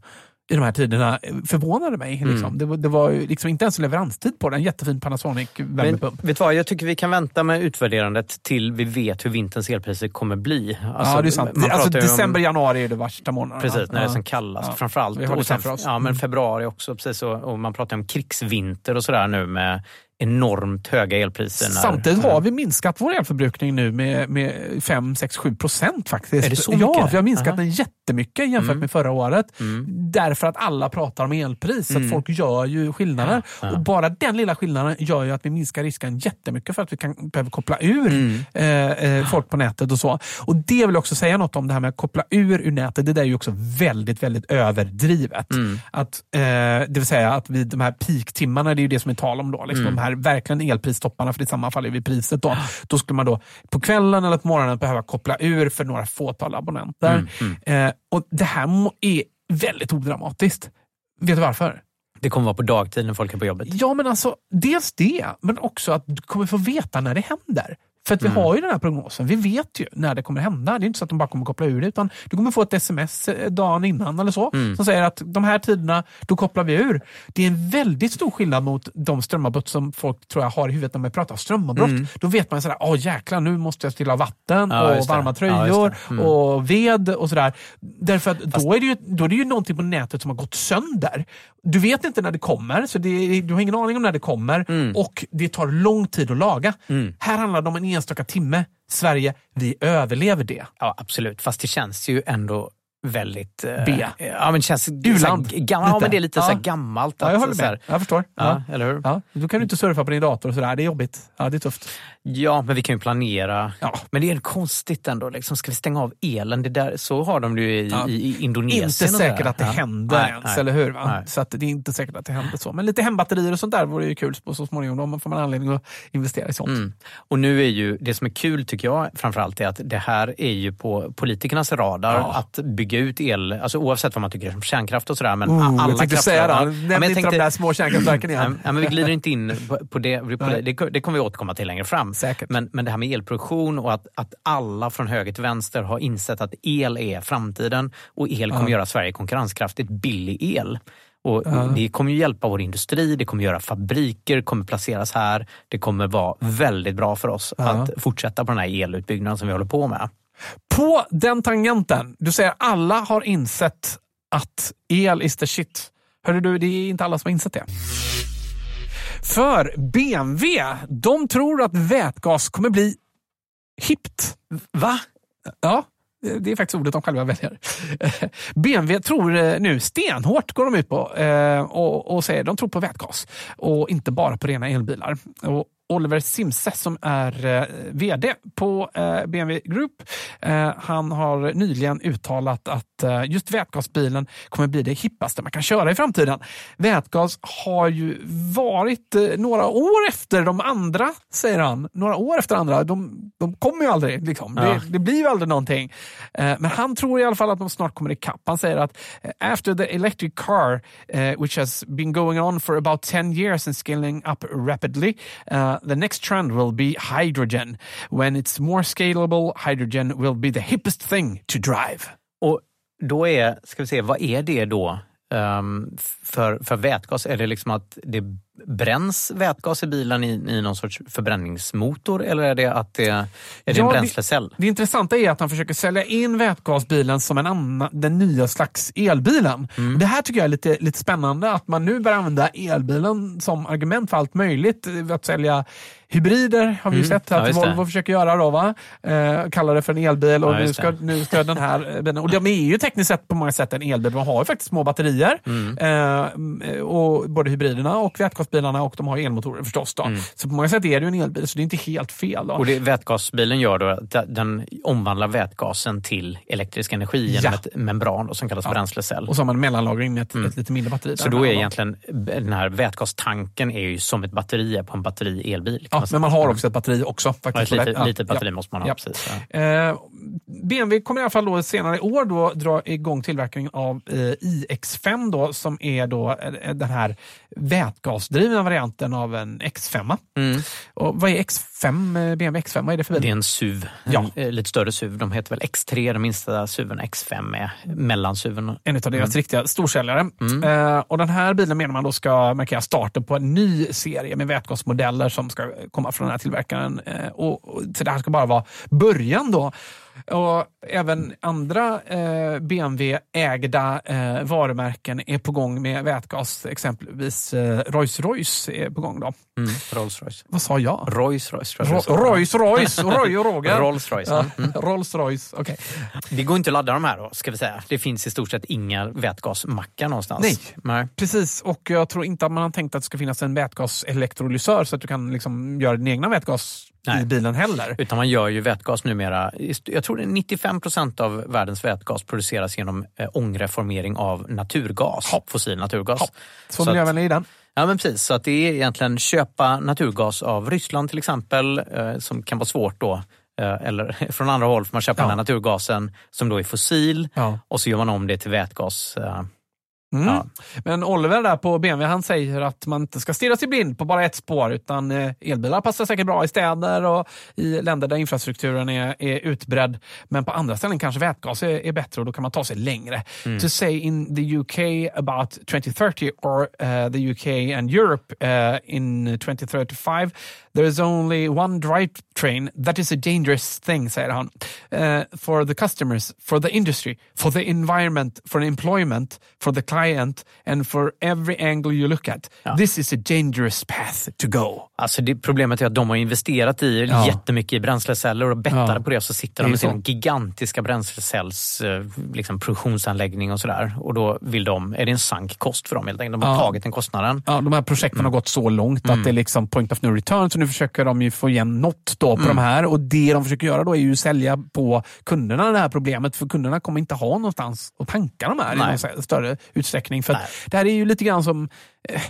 i de här tiderna eh, förvånade mig. Mm. Liksom. Det, var, det var liksom inte ens leveranstid på den. En jättefin Panasonic värmepump. vet du vad, jag tycker vi kan vänta med utvärderandet till vi vet hur vinterns elpriser kommer bli. Alltså, ja, det är sant. Alltså, ju om- december, januari är det värsta månaderna. Precis, när det är Ja. som kallast. Ja. Framförallt. Vi har det och sen, oss. ja, men Mm. februari också. Precis, och, och man pratar om krigsvinter och sådär nu med enormt höga elpriser. Samtidigt har vi minskat vår elförbrukning nu med, med 5, 6, 7 procent faktiskt. Är det så ja, mycket? vi har minskat Aha. den jättemycket jämfört Mm. med förra året. Mm. Därför att alla pratar om elpris, så Mm. folk gör ju skillnader. Ja, ja. Och bara den lilla skillnaden gör ju att vi minskar risken jättemycket för att vi kan behöver koppla ur Mm. eh, eh, folk på nätet och så. Och det vill jag också säga något om, det här med att koppla ur ur nätet. Det där är ju också väldigt, väldigt överdrivet. Mm. Att, eh, det vill säga att vid de här peaktimmarna, det är ju det som är tal om då, liksom Mm. Här verkligen elpristopparna, för det sammanfaller vid priset då. Då skulle man då på kvällen eller på morgonen behöva koppla ur för några fåtal abonnenter. Mm, Eh, och Det här är väldigt odramatiskt. Vet du varför? Det kommer vara på dagtid när folk är på jobbet. Ja, men alltså dels det, men också att du kommer få veta när det händer. För att vi Mm. har ju den här prognosen. Vi vet ju när det kommer hända. Det är inte så att de bara kommer koppla ur det, utan du kommer få ett sms eh, dagen innan eller så, Mm. som säger att de här tiderna, då kopplar vi ur. Det är en väldigt stor skillnad mot de strömavbrott som folk tror jag har i huvudet när man pratar strömavbrott. Mm. Då vet man sådär, åh jäklar, nu måste jag stilla vatten Ja, och varma Ja, tröjor det. Mm. och ved och sådär. Därför att då, är det ju, då är det ju någonting på nätet som har gått sönder. Du vet inte när det kommer, så det, du har ingen aning om när det kommer Mm. och det tar lång tid att laga. Mm. Här handlar det om en enstaka timme. Sverige, vi överlever det. Ja, absolut. Fast det känns ju ändå väldigt... eh, B. Ja, men det känns... U-land. ja, men det är lite Ja. så gammalt. Ja, jag håller så här- med. Jag förstår. Ja, Ja. eller hur? Ja, då kan du inte surfa på din dator och sådär. Det är jobbigt. Ja, det är tufft. Ja, men vi kan ju planera. Ja. Men det är konstigt ändå. Liksom, ska vi stänga av elen? Det där, så har de det ju i, Ja. i, Indonesien. Inte säkert att det händer Nej, ens, nej. eller hur? Så att det är inte säkert att det händer så. Men lite hembatterier och sånt där vore ju kul så så småningom. Då får man anledning att investera i sånt. Mm. Och nu är ju det som är kul tycker jag framförallt är att det här är ju på politikernas radar att bygga ut el, alltså oavsett vad man tycker om kärnkraft och sådär. Men Oh, alla jag tänkte säga det. Nämn inte de där små kärnkraftverken igen. Ja, men vi glider inte in på, på, det, på Nej. det. det. Det kommer vi återkomma till längre fram. Säkert. Men, men det här med elproduktion och att, att alla från höger till vänster har insett att el är framtiden och el kommer Ja. göra Sverige konkurrenskraftigt billig el. Och Ja. Det kommer ju hjälpa vår industri, det kommer göra fabriker, kommer placeras här. Det kommer vara väldigt bra för oss Ja. att fortsätta på den här elutbyggnaden som vi håller på med. På den tangenten, du säger alla har insett att el is the shit. Hörru du, det är inte alla som har insett det. För BMW, de tror att vätgas kommer bli hippt. Va? Ja, det är faktiskt ordet de själva väljer. BMW tror eh, nu stenhårt, går de ut på, eh, och, och säger de tror på vätgas och inte bara på rena elbilar. Och Oliver Simse som är eh, VD på eh, BMW Group, eh, han har nyligen uttalat att just vätgasbilen kommer bli det hippaste man kan köra i framtiden. Vätgas har ju varit några år efter de andra, säger han. Några år efter andra. De, de kommer ju aldrig. Liksom. Ja. Det, det blir ju aldrig någonting. Men han tror i alla fall att de snart kommer ikapp. Han säger att after the electric car, which has been going on for about 10 years and scaling up rapidly, uh, the next trend will be hydrogen. When it's more scalable, hydrogen will be the hippest thing to drive. Och då är, ska vi se, vad är det då Um, för, för vätgas? Är det liksom att det bränns vätgas i bilen i, i någon sorts förbränningsmotor eller är det att det är det en Ja, det- bränslecell? Det intressanta är att han försöker sälja in vätgasbilen som en annan, den nya slags elbilen. Mm. Det här tycker jag är lite, lite spännande, att man nu börjar använda elbilen som argument för allt möjligt. Att sälja hybrider har vi ju Mm. sett att Ja, just det. Volvo försöker göra. Då, va? Eh, kallar det för en elbil och Ja, nu ska, det. nu ska den här bilen... Och de är ju tekniskt sett på många sätt en elbil. De har ju faktiskt små batterier. Mm. Eh, och både hybriderna och vätgasbilarna och de har elmotorer förstås. Då. Så på många sätt är det en elbil, så det är inte helt fel. Då. Och det vätgasbilen gör då den omvandlar vätgasen till elektrisk energi genom Ja. ett membran då, som kallas Ja. bränslecell. Och så har man mellanlagring med ett, Mm. ett lite mindre batteri. Så då är egentligen den här vätgastanken är ju som ett batteri på en batteri-elbil. Ja, men man har också ett batteri också. Ja, Faktiskt, ett på det. litet, Ja, litet batteri ja. måste man ha. Ja. Precis, ja. Eh, BMW kommer i alla fall då senare i år då dra igång tillverkningen av eh, iX5 då, som är då eh, den här vätgasdrivna varianten av en X5. Mm. Och vad är X5 X5, eh, BMW X5, vad är det för bil? Det är en SUV, Ja. en lite större SUV. De heter väl X3, den minsta SUVen. X5 är mellansuven. En av deras riktiga storsäljare. Eh, och den här bilen menar man då ska markera starten på en ny serie med vätgasmodeller som ska komma från den här tillverkaren. Eh, och, och, så det här ska bara vara början då. Och även andra eh, BMW-ägda eh, varumärken är på gång med vätgas. Exempelvis eh, Rolls-Royce är på gång. Då. Mm. Rolls Royce. Vad sa jag? Rolls Royce tror jag Ro-. Rolls Royce, Roy och Roger. Rolls Royce. Ja, Mm. Rolls Royce, okej. Det går inte att ladda de här då, ska vi säga. Det finns i stort sett inga vätgasmackar någonstans. Nej. Nej. Precis, och jag tror inte att man har tänkt att det ska finnas en vätgaselektrolysör så att du kan liksom göra din egna vätgas i Nej. bilen heller. Utan man gör ju vätgas numera. Jag tror det är 95 procent av världens vätgas produceras genom eh, ångreformering av naturgas. Fossil naturgas. Så, Så att- miljövänlig är den. Ja men precis, så att det är egentligen köpa naturgas av Ryssland till exempel, eh, som kan vara svårt då. Eh, eller från andra håll får man köpa Ja. den här naturgasen som då är fossil Ja. och så gör man om det till vätgas. Mm. Ja. Men Oliver där på BMW han säger att man inte ska stirra sig blind på bara ett spår utan eh, elbilar passar säkert bra i städer och i länder där infrastrukturen är, är utbredd. Men på andra ställen kanske vätgas är, är bättre och då kan man ta sig längre. To say in the UK about 2030 or uh, the UK and Europe uh, in 2035 there is only one drivetrain that is a dangerous thing, säger han. Uh, for the customers, for the industry, for the environment, for employment, for the client and for every angle you look at. This is a dangerous path to go. Alltså det, problemet är att de har investerat i Ja. jättemycket i bränsleceller och bettade Ja. på det så sitter de med sin gigantiska bränslecells eh, liksom, produktionsanläggning och sådär. Och då vill de, är det en sank kost för dem helt enkelt. De har Ja. tagit den kostnaden. Ja, de här projekten har gått så långt att det är liksom point of no return. Så nu försöker de ju få igen något då på de här. Och det de försöker göra då är ju sälja på kunderna det här problemet. För kunderna kommer inte ha någonstans att tanka de här Nej. i någon större utsträckning. För det här är ju lite grann som,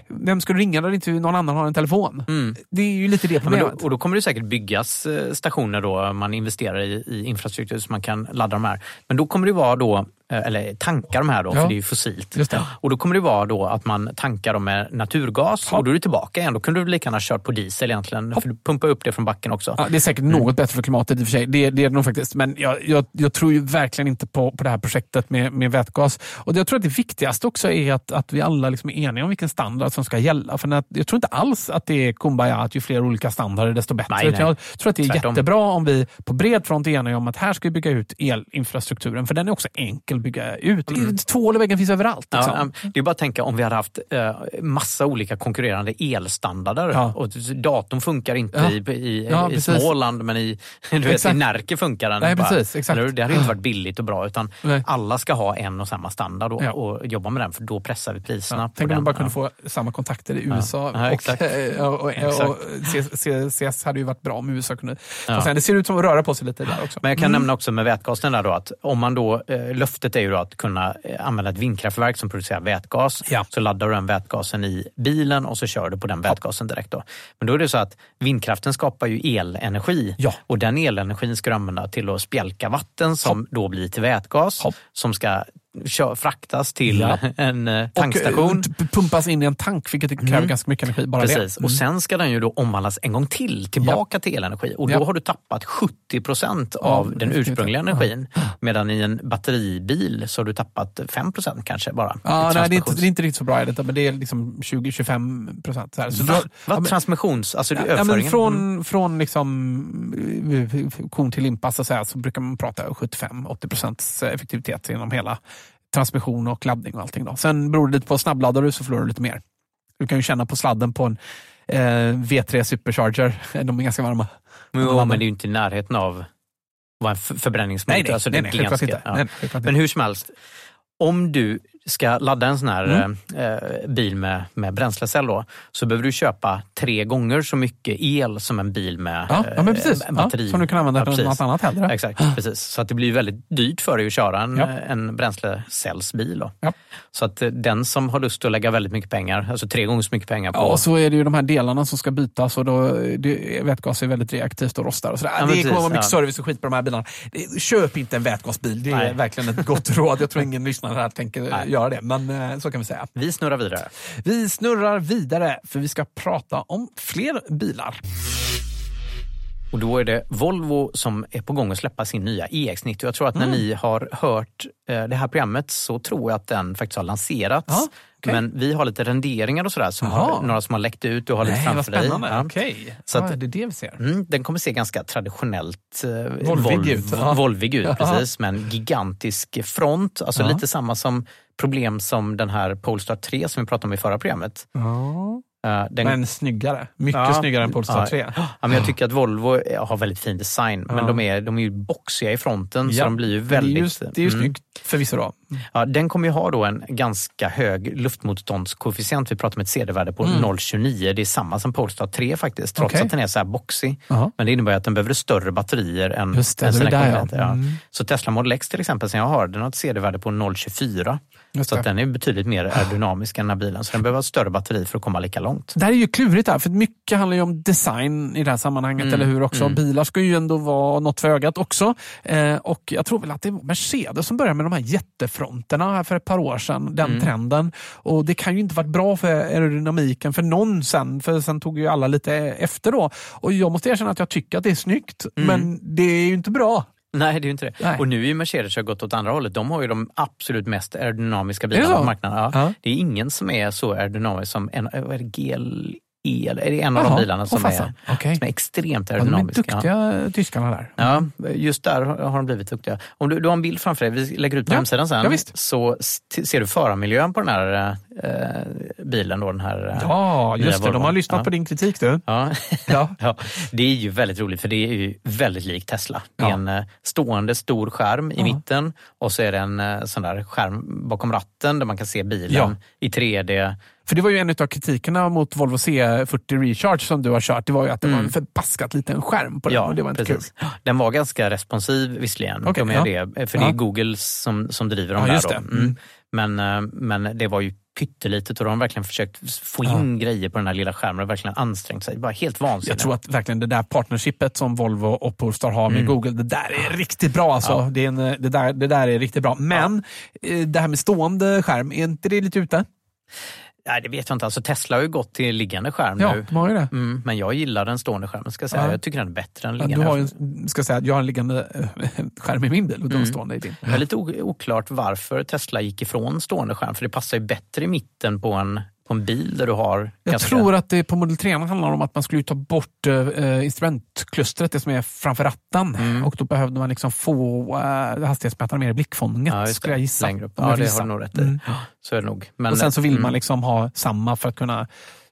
vem ska du ringa när inte någon annan har en telefon? Det är ju lite det Ja, men då, problemet. och då kommer det säkert byggas eh, stationer då man investerar i, i infrastruktur så man kan ladda de här. Men då kommer det vara då, eh, eller tanka de här då, Ja. för det är ju fossilt. Och då kommer det vara då att man tankar dem med naturgas Ja. och då är du tillbaka igen. Då kunde du lika gärna kört på diesel egentligen, för du pumpar upp det från backen också. Ja, det är säkert något bättre för klimatet i och för sig. Det, det är det nog faktiskt. Men jag, jag, jag tror ju verkligen inte på, på det här projektet med, med vätgas. Och jag tror att det viktigaste också är att, att vi alla liksom är eniga om vilken standard som ska gälla. För jag tror inte alls att det är kumbaya, att ju fler olika standarder desto bättre. Nej, nej. Jag tror att det är Tvärtom. jättebra om vi på bred front eniga om att här ska vi bygga ut elinfrastrukturen. För den är också enkel att bygga ut. Tvål och väggen finns överallt. Liksom. Ja, det är bara att tänka om vi hade haft eh, massa olika konkurrerande elstandarder. Ja. Och datorn funkar inte Ja. i, i, Ja, i. Småland men i, du vet, i. Närke funkar den. Nej, bara. precis, exakt. Eller? Det hade inte varit billigt och bra utan Nej. alla ska ha en och samma standard och, och jobba med den för då pressar vi priserna. Tänk om vi bara kunde få samma kontakter i USA. Ja, och, exakt. eh, och, och, och C- C- CS hade ju varit bra om USA kunde Ja. sen. Det ser ut som att röra på sig lite där också. Men jag kan nämna också med vätgasen där då att om man då, eh, löftet är ju då att kunna eh, använda ett vindkraftverk som producerar vätgas. Ja. Så laddar du den vätgasen i bilen och så kör du på den vätgasen direkt. Då. Men då är det så att vindkraften skapar ju elenergi Ja. och den elenergin ska du använda till att spjälka vatten som då blir till vätgas Hopp. som ska kö- fraktas till Ja. en eh, Och tankstation. eh, p- pumpas in i en tank, vilket kräver Mm. ganska mycket energi. Bara Precis. Mm. Och sen ska den ju då omvandlas en gång till tillbaka till elenergi. Och då Ja. har du tappat 70 procent Av den ursprungliga energin. Medan i en batteribil så har du tappat 5 procent kanske bara. Ja, nej, det, är inte, det är inte riktigt så bra, men det är liksom 20-25 procent. Så här. Så Va? då- Va? ja, men- Transmissions... Alltså Ja, ja, överföringen? från, Mm. från liksom, eh, kon till limpa så, så brukar man prata 75-80 procents effektivitet inom hela transmission och laddning och allting. Då. Sen beror det lite på snabbladdar du så förlorar du lite mer. Du kan ju känna på sladden på en eh, V3 Supercharger. De är ganska varma. Jo, men det är ju inte i närheten av vad en förbränningsmotor Nej, nej, alltså, nej, nej, ganska- inte. ja. Nej, självklart Men hur som helst, om du ska ladda en sån här Mm. eh, bil med, med bränslecell då, så behöver du köpa tre gånger så mycket el som en bil med Ja, ja, eh, Ja, batteri. som du kan använda Ja, till något annat hellre. Exakt, precis. Så att det blir väldigt dyrt för dig att köra en, Ja. en bränslecellsbil. Ja. Så att eh, den som har lust att lägga väldigt mycket pengar, alltså tre gånger så mycket pengar på... Ja, och så är det ju de här delarna som ska bytas och då, det, vätgas är väldigt reaktivt och rostar. Och sådär. Ja, det precis, kommer vara mycket ja. service och skit på de här bilarna. Köp inte en vätgasbil, det är Nej. verkligen ett gott råd. Jag tror ingen lyssnare här tänker. Göra det, men eh, så kan vi säga. Vi snurrar vidare. Vi snurrar vidare för vi ska prata om fler bilar. Och då är det Volvo som är på gång att släppa sin nya EX90. Jag tror att när Mm. ni har hört eh, det här programmet så tror jag att den faktiskt har lanserats. Ja, okej. Men vi har lite renderingar och sådär, som har, några som har läckt ut. Du har lite Nej, vad framför dig. Ja. Okej, Så ja, att- det är det vi ser. Mm, den kommer se ganska traditionellt eh, Volvig ut, ja. Volvig ut, Ja. precis. Med en gigantisk front. Alltså Ja. lite samma som problem som den här Polestar 3 som vi pratade om i förra programmet. Eh, den, Men snyggare. Mycket Ja. snyggare än Polestar Ja. 3. Ja, men jag tycker att Volvo har väldigt fin design, men de, är, de är ju boxiga i fronten så de blir ju men Det är väldigt... ju, det är ju Mm. snyggt förvisso då. Ja, den kommer ju ha då en ganska hög luftmotståndskoefficient. Vi pratar om ett CD-värde på 0,29. Det är samma som Polestar 3 faktiskt, trots Mm. Okej. att den är så här boxig. Jaha. Men det innebär att den behöver större batterier än, Just det, än sina konkurrenter. Mm. Så Tesla Model X till exempel, som jag har, den har ett CD-värde på 0,24. Så den är betydligt mer aerodynamisk än den här bilen. Så den behöver ha ett större batteri för att komma lika långt. Det här är ju klurigt där, för mycket handlar ju om design i det här sammanhanget, Mm, eller hur? också? mm. Bilar ska ju ändå vara något för ögat också. Eh, och jag tror väl att det var Mercedes som började med de här jättefronterna här för ett par år sedan, den Mm. trenden. Och det kan ju inte varit bra för aerodynamiken för någon sen, för sen tog ju alla lite efter då. Och jag måste erkänna att jag tycker att det är snyggt, Mm. men det är ju inte bra. Nej, det är ju inte det. Nej. Och nu är ju Mercedes har gått åt andra hållet. De har ju de absolut mest aerodynamiska bilarna på marknaden. Ja. Ja. Det är ingen som är så aerodynamisk som en, vad är det, GLE, eller är det en av Jaha, de bilarna som, är. Okej. som är extremt Ja, de är aerodynamiska? duktiga tyskarna där. Ja, just där har de blivit duktiga. Om du, du har en bild framför dig, vi lägger ut på Ja, hemsidan sen, ja, så ser du förarmiljön på den här eh, bilen. Då, den här, eh, Ja, just det. De har lyssnat ja. på din kritik du. Ja. Ja. det är ju väldigt roligt för det är ju väldigt likt Tesla. Det är en eh, stående stor skärm i mitten och så är det en eh, sån där skärm bakom ratten där man kan se bilen i 3D. För det var ju en av kritikerna mot Volvo C40 Recharge som du har kört. Det var ju att det var Mm. en förbaskat liten skärm på den och det var inte precis. kul. Den var ganska responsiv visserligen. De är ja. det, för det är Ja. Google som, som driver dem Ja, där. Då. det. Mm. Mm. Men, eh, men det var ju pyttelitet och de har verkligen försökt få in grejer på den här lilla skärmen och verkligen ansträngt sig. Bara helt vansinnigt. Jag tror att verkligen det där partnershipet som Volvo och Polestar har med Mm. Google, det där är riktigt bra. Alltså. Ja. Det, är en, det, där, det där är riktigt bra. Men eh, det här med stående skärm, är inte det lite ute? Nej, det vet jag inte. Alltså, Tesla har ju gått till liggande skärm Ja, nu. har ju det. Mm, men jag gillar den stående skärmen. Ska jag, säga. Ja. jag tycker den är bättre än Ja, liggande. du har ju, ska säga, jag har en liggande eh, skärm i min bil och du har en stående i din. Det är lite oklart varför Tesla gick ifrån stående skärm. För det passar ju bättre i mitten på en, på en bil där du har... Jag tror att det på Model 3 handlar om att man skulle ta bort eh, instrumentklustret, det som är framför ratten. Mm. Och då behövde man liksom få eh, hastighetsmätaren mer i blickfånget, Ja, skulle jag gissa. Längre upp. Ja, det har du nog rätt i. Mm. Så är det nog. Men, och sen så vill mm, man liksom ha samma för att kunna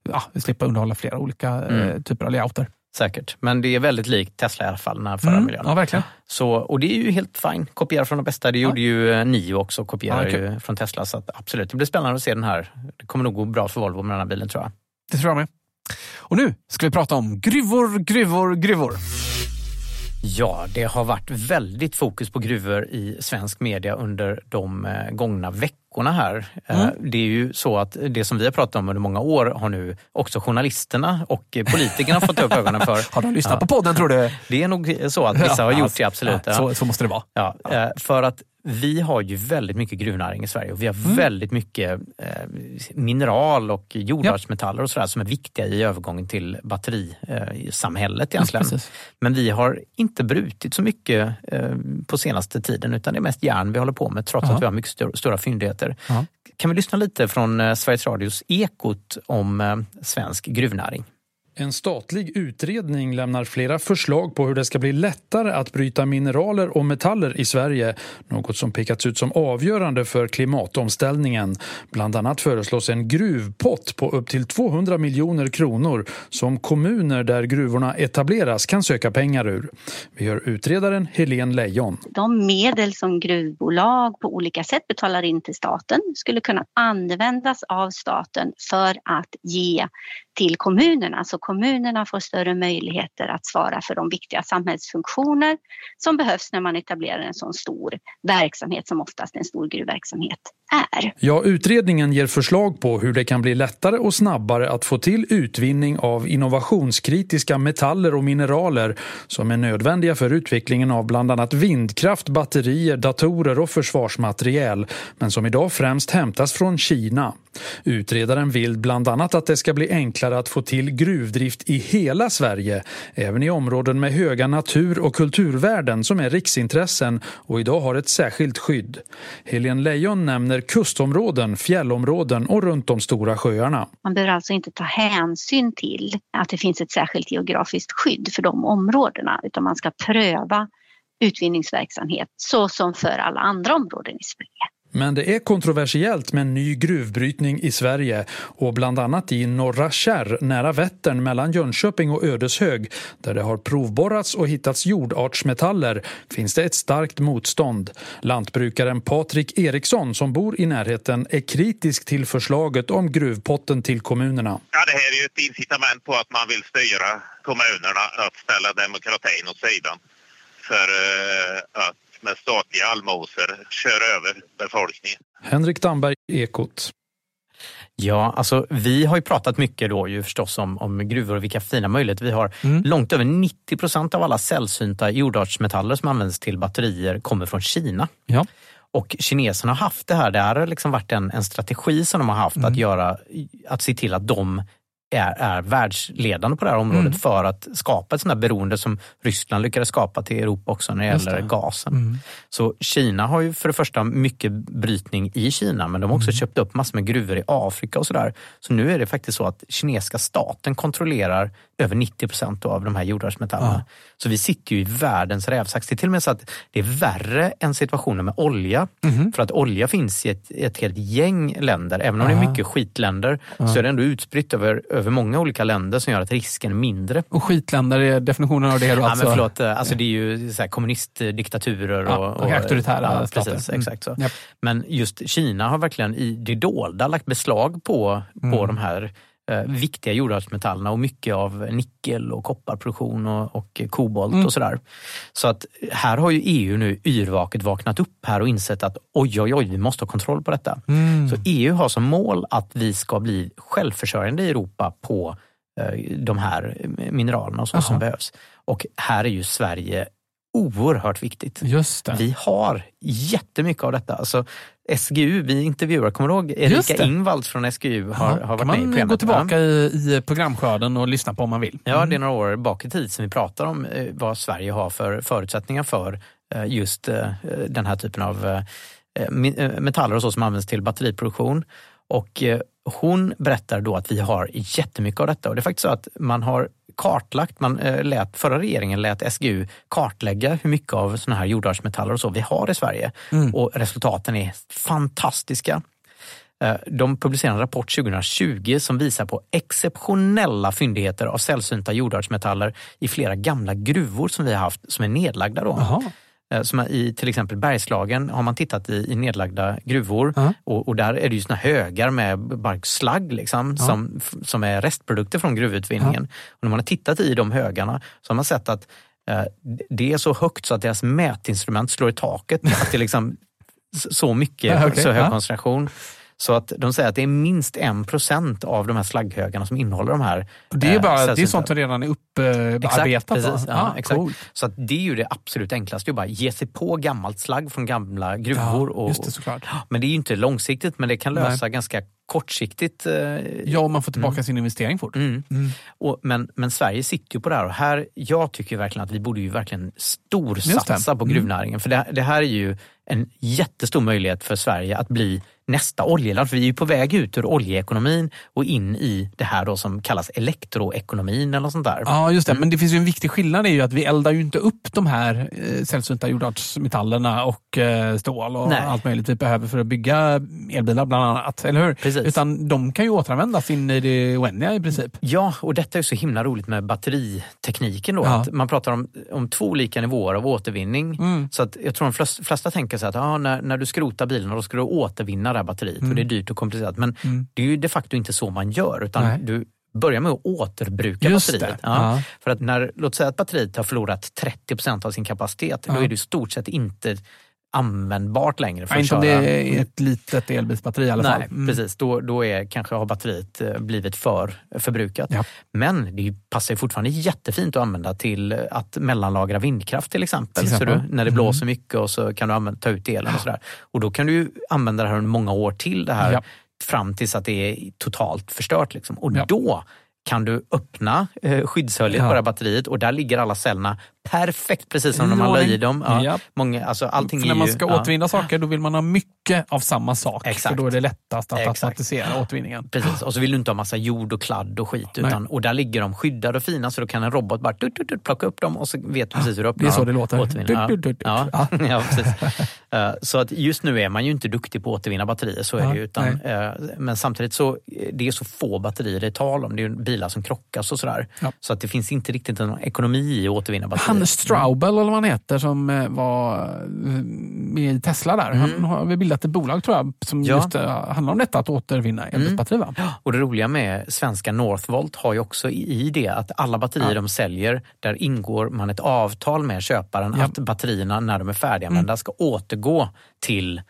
ja, slippa underhålla flera olika eh, Mm. typer av layouter. Säkert. Men det är väldigt likt Tesla i alla fall, den här Mm. förarmiljön. Ja, verkligen. Så, och det är ju helt fine. Kopiera från de bästa. Det gjorde ju eh, Nio också, kopierar Ja, ju från Tesla. Så att, absolut, det blir spännande att se den här. Det kommer nog gå bra för Volvo med den här bilen tror jag. Det tror jag med. Och nu ska vi prata om gruvor, gruvor, gruvor. Ja, det har varit väldigt fokus på gruvor i svensk media under de eh, gångna veckorna här. Eh, Mm. Det är ju så att det som vi har pratat om under många år har nu också journalisterna och politikerna fått upp ögonen för. Har de lyssnat Ja. på podden tror du? Det är nog så att vissa har gjort det, absolut. Ja, så, så måste det vara. Ja, eh, för att vi har ju väldigt mycket gruvnäring i Sverige och vi har Mm. väldigt mycket eh, mineral och jordartsmetaller och sådär som är viktiga i övergången till batterisamhället egentligen. precis. Men vi har inte brutit så mycket eh, på senaste tiden utan det är mest järn vi håller på med trots Ja. att vi har mycket stö- stora fyndigheter. Ja. Kan vi lyssna lite från eh, Sveriges Radios Ekot om eh, svensk gruvnäring? En statlig utredning lämnar flera förslag på hur det ska bli lättare att bryta mineraler och metaller i Sverige, något som pekats ut som avgörande för klimatomställningen. Bland annat föreslås en gruvpott på upp till 200 miljoner kronor som kommuner där gruvorna etableras kan söka pengar ur. Vi hör utredaren Helene Leijon. de medel som gruvbolag på olika sätt betalar in till staten skulle kunna användas av staten för att ge till kommunerna så kommunerna får större möjligheter att svara för de viktiga samhällsfunktioner som behövs när man etablerar en sån stor verksamhet som oftast en stor gruvverksamhet är. Ja, utredningen ger förslag på hur det kan bli lättare och snabbare att få till utvinning av innovationskritiska metaller och mineraler som är nödvändiga för utvecklingen av bland annat vindkraft, batterier, datorer och försvarsmateriel, men som idag främst hämtas från Kina. Utredaren vill bland annat att det ska bli enklare enklare att få till gruvdrift i hela Sverige, även i områden med höga natur och kulturvärden som är riksintressen och idag har ett särskilt skydd. Helene Leijon nämner kustområden, fjällområden och runt de stora sjöarna. Man behöver alltså inte ta hänsyn till att det finns ett särskilt geografiskt skydd för de områdena utan man ska pröva utvinningsverksamhet så som för alla andra områden i Sverige. Men det är kontroversiellt med ny gruvbrytning i Sverige och bland annat i Norra Kärr nära Vättern mellan Jönköping och Ödeshög där det har provborrats och hittats jordartsmetaller finns det ett starkt motstånd. Lantbrukaren Patrik Eriksson som bor i närheten är kritisk till förslaget om gruvpotten till kommunerna. Ja, det här är ju ett incitament på att man vill styra kommunerna att ställa demokratin åt sidan för eh, att med statliga allmosor kör över befolkningen. Henrik Damberg, Ekot. Ja, alltså vi har ju pratat mycket då ju förstås om, om gruvor och vilka fina möjligheter vi har. Mm. Långt över 90 procent av alla sällsynta jordartsmetaller som används till batterier kommer från Kina. Ja. Och kineserna har haft det här, det har liksom varit en, en strategi som de har haft mm. att, göra, att se till att de är, är världsledande på det här området mm. för att skapa ett sånt här beroende som Ryssland lyckades skapa till Europa också när det gäller det. gasen. Mm. Så Kina har ju för det första mycket brytning i Kina men de har också mm. köpt upp massor med gruvor i Afrika och sådär. Så nu är det faktiskt så att kinesiska staten kontrollerar över 90 procent av de här jordartsmetallerna. Ja. Så vi sitter ju i världens rävsax. Det är till och med så att det är värre än situationen med olja. Mm. För att olja finns i ett, ett helt gäng länder. Även om Aha. det är mycket skitländer ja. så är det ändå utspritt över, över många olika länder som gör att risken är mindre. Och skitländer är definitionen av det då alltså? Ja, men förlåt, alltså det är ju så kommunistdiktaturer och, och, och auktoritära ja, stater. Precis, exakt så. Mm. Men just Kina har verkligen i det dolda lagt beslag på, på mm. de här eh, viktiga jordartsmetallerna och mycket av nickel och kopparproduktion och, och kobolt mm. och sådär. Så att här har ju EU nu yrvaket vaknat upp här och insett att oj, oj, oj, vi måste ha kontroll på detta. Mm. Så EU har som mål att vi ska bli självförsörjande i Europa på eh, de här mineralerna och så som behövs. Och här är ju Sverige oerhört viktigt. Just det. Vi har jättemycket av detta. Alltså, SGU, vi intervjuar, kommer du ihåg Erika Ingvalds från SGU har, har varit kan med i man gå tillbaka i, i programskörden och lyssna på om man vill. Mm. Ja, det är några år bak i tid som vi pratar om eh, vad Sverige har för förutsättningar för eh, just eh, den här typen av metaller och så som används till batteriproduktion. Och hon berättar då att vi har jättemycket av detta och det är faktiskt så att man har kartlagt, man eh, lät, förra regeringen lät SGU kartlägga hur mycket av såna här jordartsmetaller och så vi har i Sverige. Mm. Och resultaten är fantastiska. Eh, de publicerade en rapport 2020 som visar på exceptionella fyndigheter av sällsynta jordartsmetaller i flera gamla gruvor som vi har haft som är nedlagda. Då. Aha. Eh, som I till exempel Bergslagen har man tittat i, i nedlagda gruvor uh -huh. och, och, där är det ju såna högar med bara slagg liksom, uh -huh. som, som är restprodukter från gruvutvinningen. Uh -huh. Och när man har tittat i de högarna så har man sett att eh, det är så högt så att deras mätinstrument slår i taket. att det är liksom så mycket, okay. så hög koncentration. Så att de säger att det är minst en procent av de här slagghögarna som innehåller de här. Det är, bara, eh, det är sånt som redan är upparbetat? Exakt, ja, ah, exakt. Cool. Så att det är ju det absolut enklaste, att bara ge sig på gammalt slagg från gamla gruvor. Ja, just det, såklart. Men det är ju inte långsiktigt, men det kan lösa Nej. ganska kortsiktigt. Eh, ja, om man får tillbaka mm. sin investering fort. Mm. Mm. Och, men, men Sverige sitter ju på det här och här, jag tycker verkligen att vi borde ju verkligen storsatsa på mm. gruvnäringen. För det, det här är ju en jättestor möjlighet för Sverige att bli nästa oljeland. För vi är på väg ut ur oljeekonomin och in i det här då som kallas elektroekonomin eller sånt där. Ja, just det. Mm. Men det finns ju en viktig skillnad. är ju att vi eldar ju inte upp de här eh, sällsynta jordartsmetallerna och eh, stål och Nej. allt möjligt vi behöver för att bygga elbilar bland annat. Eller hur? Precis. Utan de kan ju återanvändas in i det oändliga i princip. Ja, och detta är så himla roligt med batteritekniken. Då, ja. att man pratar om, om två olika nivåer av återvinning. Mm. Så att jag tror de flesta, flesta tänker sig att ah, när, när du skrotar bilen då ska du återvinna det här batteriet mm. och det är dyrt och komplicerat. Men mm. det är ju de facto inte så man gör utan Nej. du börjar med att återbruka Just batteriet. Ja. Ja. För att när, låt säga att batteriet har förlorat 30 procent av sin kapacitet, ja. då är det i stort sett inte användbart längre. För ja, inte om det är ett litet elbilsbatteri i alla fall. Nej, mm. precis. Då, då är, kanske har batteriet eh, blivit för förbrukat. Ja. Men det passar fortfarande jättefint att använda till att mellanlagra vindkraft till exempel. Till exempel. Så du, när det blåser mm. mycket och så kan du använda, ta ut elen och sådär. Och då kan du använda det här under många år till det här ja. fram tills att det är totalt förstört. Liksom. Och då kan du öppna eh, skyddshöljet Ja. på det här batteriet och där ligger alla cellerna perfekt precis som när man la i dem. Ja, Japp. många, alltså, allting är när man ju- ska ja. återvinna saker då vill man ha mycket av samma sak. Exakt. För då är det lättast att Exakt. automatisera återvinningen. Precis, och så vill du inte ha massa jord och kladd och skit. Utan, och där ligger de skyddade och fina så då kan en robot bara tut, tut, tut, plocka upp dem och så vet du precis hur du öppnar Det är så det låter. Återvinna. Tut, tut, tut. Ja. Ja. Ja. ja, precis. Eh, Så att just nu är man ju inte duktig på att återvinna batterier, så är Ja, det ju. Utan, eh, men samtidigt så eh, det är så få batterier det är tal om. Det är ju bilar som krockas och sådär. Ja. Så att det finns inte riktigt någon ekonomi i att återvinna batterier. Han Straubel, eller vad han heter, som eh, var eh, med i Tesla där. Han har bildat ett bolag tror jag som Mm. Ja. just eh, handlar om detta att återvinna elbilsbatteri. va? Och det roliga med svenska Northvolt har ju också i det att alla batterier Ja. de säljer, där ingår man ett avtal med köparen Ja. Mm. att batterierna när de är färdiganvända ska återgå till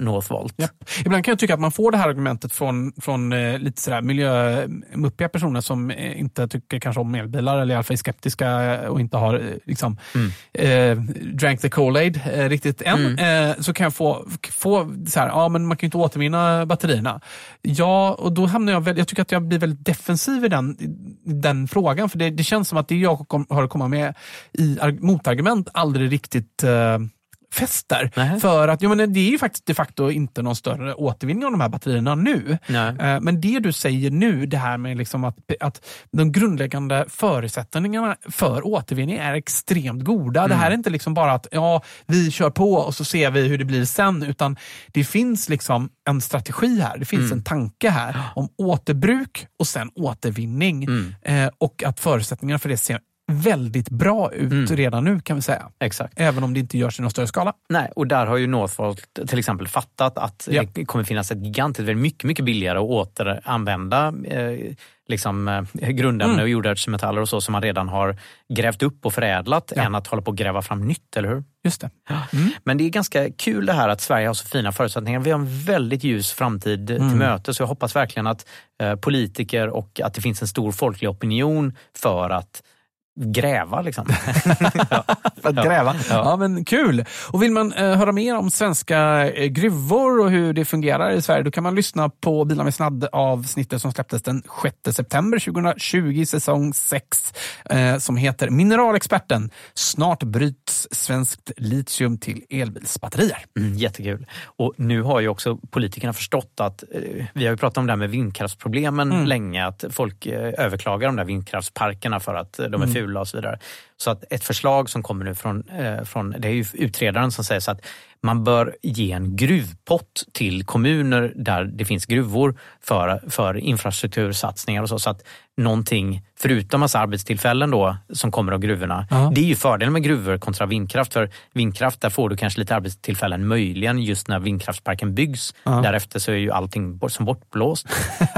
Northvolt. Ja. Ibland kan jag tycka att man får det här argumentet från, från eh, lite sådär miljömuppiga personer som eh, inte tycker kanske om elbilar eller i alla fall är skeptiska och inte har eh, liksom, eh, drank the Kool-Aid eh, riktigt än. Eh, så kan jag få, få så här, ja men man kan ju inte återvinna batterierna. Ja, och då hamnar jag väl, jag tycker att jag blir väldigt defensiv i den, den frågan. För det, det känns som att det jag kom, har att komma med i arg- motargument aldrig riktigt fäster. Nej. För att jo, men det är ju faktiskt de facto inte någon större återvinning av de här batterierna nu. Nej. Eh, Men det du säger nu, det här med liksom att, att de grundläggande förutsättningarna för återvinning är extremt goda. Det här är inte liksom bara att ja, vi kör på och så ser vi hur det blir sen, utan det finns liksom en strategi här. Det finns en tanke här om återbruk och sen återvinning. Eh, och att förutsättningarna för det ser väldigt bra ut redan nu kan vi säga. Exakt. Även om det inte görs i någon större skala. Nej, och där har ju Northvolt till exempel fattat att Ja. det kommer finnas ett gigantiskt, väldigt mycket, mycket billigare att återanvända eh, liksom, eh, grundämnen Mm. och jordartsmetaller och så som man redan har grävt upp och förädlat Ja. än att hålla på att gräva fram nytt, eller hur? Just det. Men det är ganska kul det här att Sverige har så fina förutsättningar. Vi har en väldigt ljus framtid Mm. till möte så jag hoppas verkligen att eh, politiker och att det finns en stor folklig opinion för att gräva. Liksom. För att gräva. Ja. men kul! Och vill man eh, höra mer om svenska eh, gruvor och hur det fungerar i Sverige, då kan man lyssna på Bilar med snadd avsnittet som släpptes den 6 september 2020, säsong 6, eh, som heter Mineralexperten. Snart bryts svenskt litium till elbilsbatterier. Mm, jättekul. Och nu har ju också politikerna förstått att, eh, vi har ju pratat om det här med vindkraftsproblemen Mm. länge, att folk eh, överklagar de där vindkraftsparkerna för att eh, de är Mm fula och så vidare. Så att ett förslag som kommer nu från, eh, från det är ju utredaren som säger så att man bör ge en gruvpott till kommuner där det finns gruvor för, för infrastruktursatsningar och så. Så att någonting, förutom massa arbetstillfällen då som kommer av gruvorna. Ja. Det är ju fördelen med gruvor kontra vindkraft. För vindkraft, där får du kanske lite arbetstillfällen möjligen just när vindkraftsparken byggs. Ja. Därefter så är ju allting som bortblåst.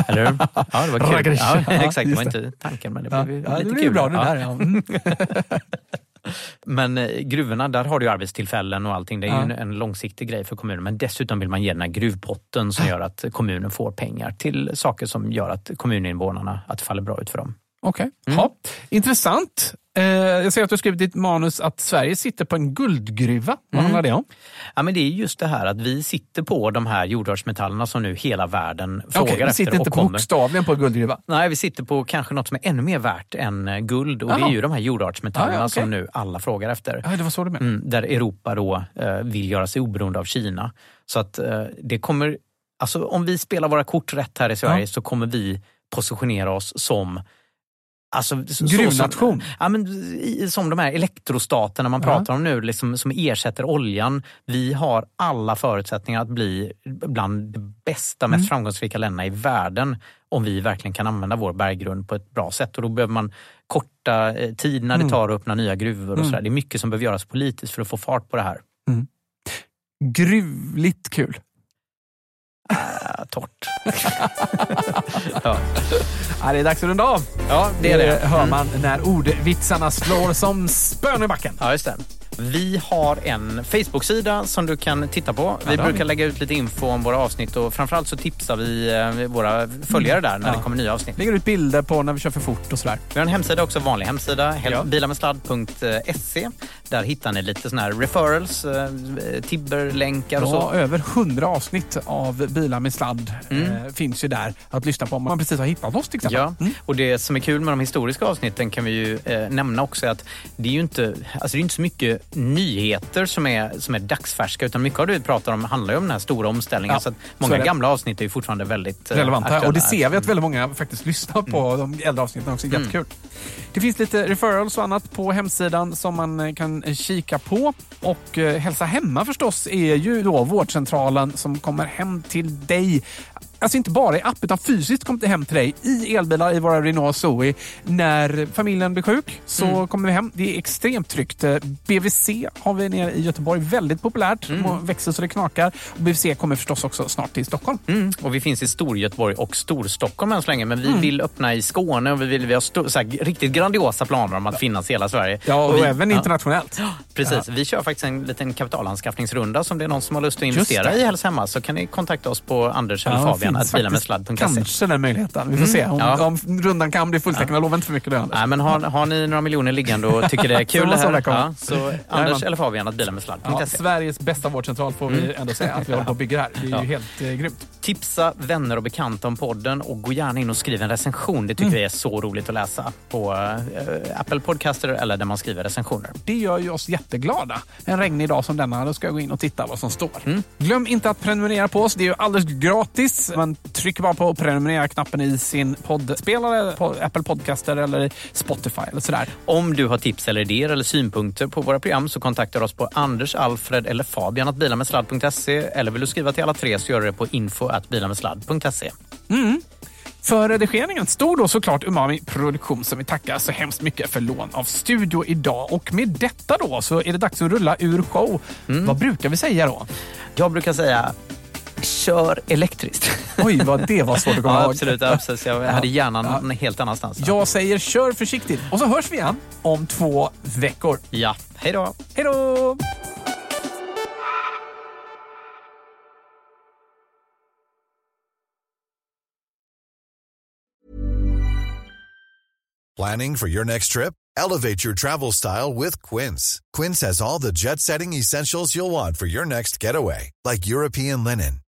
Eller hur? Ja, det var kul. Ja, exakt, det var det. inte tanken men det blev ja, det lite blir ju kul. bra det där. Mm. Men eh, gruvorna, där har du ju arbetstillfällen och allting. Det är Ja. ju en, en långsiktig grej för kommunen. Men dessutom vill man ge den här gruvpotten som gör att kommunen får pengar till saker som gör att kommuninvånarna, att det faller bra ut för dem. Okej. Mm. Ja. Intressant. Eh, jag ser att du skrivit i ditt manus att Sverige sitter på en guldgruva. Vad Mm. handlar det om? Ja, men det är just det här att vi sitter på de här jordartsmetallerna som nu hela världen frågar vi efter sitter inte och kommer. bokstavligen på en guldgruva. Nej, vi sitter på kanske något som är ännu mer värt än eh, guld och det Jaha. är ju de här jordartsmetallerna Ja, ja, okej. som nu alla frågar efter. Ja, det var så du menade. Mm, där Europa då eh, vill göra sig oberoende av Kina. Så att eh, det kommer, alltså om vi spelar våra kort rätt här i Sverige Ja. så kommer vi positionera oss som Alltså, så- så Gruvnation. Ja, men, som de här elektrostaterna man Ja. pratar om nu, liksom, som ersätter oljan. Vi har alla förutsättningar att bli bland de bästa, mest Mm. framgångsrika länderna i världen om vi verkligen kan använda vår berggrund på ett bra sätt. Och då behöver man korta eh, tiderna Mm. det tar att öppna nya gruvor. och Mm. sådär. Det är mycket som behöver göras politiskt för att få fart på det här. Gruvligt kul. Äh, torrt. ja. Ja, det är dags att runda av. ja, det är det. hör Mm. man när ordvitsarna slår som spön i backen. Ja, just det. Vi har en Facebook-sida som du kan titta på. Vi har brukar vi. lägga ut lite info om våra avsnitt och framförallt så tipsar vi eh, våra följare där när Ja. det kommer nya avsnitt. Lägger ut bilder på när vi kör för fort och sådär. Vi har en hemsida också, vanlig hemsida, Ja. bilarmedsladd.se. Där hittar ni lite såna här referrals, eh, tibberlänkar och Ja, så. över hundra avsnitt av Bilar med sladd Mm. eh, finns ju där att lyssna på om man precis har hittat oss till exempel. Ja, Mm. och det som är kul med de historiska avsnitten kan vi ju eh, nämna också att det är ju inte, alltså det är inte så mycket nyheter som är, som är dagsfärska utan mycket av det vi pratar om handlar om den här stora omställningen. Ja, så att så många det. gamla avsnitt är fortfarande väldigt eh, relevanta. aktuella. Och det ser vi att väldigt många faktiskt lyssnar på de äldre avsnitten också. Mm. Jättekul. Det finns lite referrals och annat på hemsidan som man eh, kan eh, kika på. Och Hälsa Hemma förstås är ju då vårdcentralen som kommer hem till dig. Alltså inte bara i app utan fysiskt kommer det hem till dig i elbilar i våra Renault Zoe. När familjen blir sjuk så Mm. kommer vi hem. Det är extremt tryggt. Eh, BVC har vi nere i Göteborg. Väldigt populärt. och Växer så det knakar. Och BVC kommer förstås också snart till Stockholm. Mm. Och vi finns i Storgöteborg och Storstockholm än så länge men vi Mm. vill öppna i Skåne och vi, vill, vi har sto- så här, riktigt grandiosa planer om att finnas i hela Sverige. Ja, och, vi, även internationellt. Precis, vi kör faktiskt en liten kapitalanskaffningsrunda så om det är någon som har lust att investera i Hälsa Hemma så kan ni kontakta oss på Anders eller Ja, Fabian finns att bilamedsladd.se. Kanske den möjligheten. Vi får Mm, se. Om, ja. om rundan kan bli fulltecknad. Jag lovar inte för mycket. Anders. Nej, men har, har ni några miljoner liggande och tycker det är kul det här, ja, så Anders eller Fabian att Ja, bilamedsladd.se. Sveriges bästa vårdcentral får vi Mm. ändå säga att vi håller på och bygger här. Det är Ja. ju helt eh, grymt. Tipsa vänner och bekanta om podden och gå gärna in och skriv en recension. Det tycker Mm. vi är så roligt att läsa på eh, Apple Podcaster eller där man skriver recensioner. Det gör ju oss jätteglada. En regnig dag som denna, då ska jag gå in och titta vad som står. Mm. Glöm inte att prenumerera på oss. Det är ju alldeles gratis. Man trycker bara på prenumerera-knappen i sin poddspelare, på Apple Podcaster eller Spotify eller sådär. Om du har tips eller idéer eller synpunkter på våra program så kontakta oss på Anders, Alfred eller Fabian att bilamedsladd.se eller vill du skriva till alla tre så gör du det på info att bilamedsladd.se. Mm. För redigeringen stod då såklart Umami Produktion som vi tackar så hemskt mycket för lån av studio idag. Och med detta då så är det dags att rulla ur show. Vad brukar vi säga då? Jag brukar säga kör elektriskt. Oj, vad det var svårt att komma ja, ihåg. absolut, absolut. Jag hade hjärnan Ja. helt annanstans. Jag säger kör försiktigt och så hörs vi igen om två veckor. Ja, hej då. Hej då! Planning for your next trip? Elevate your travel style with Quince. Quince has all the jet setting essentials you'll want for your next getaway, like European linen,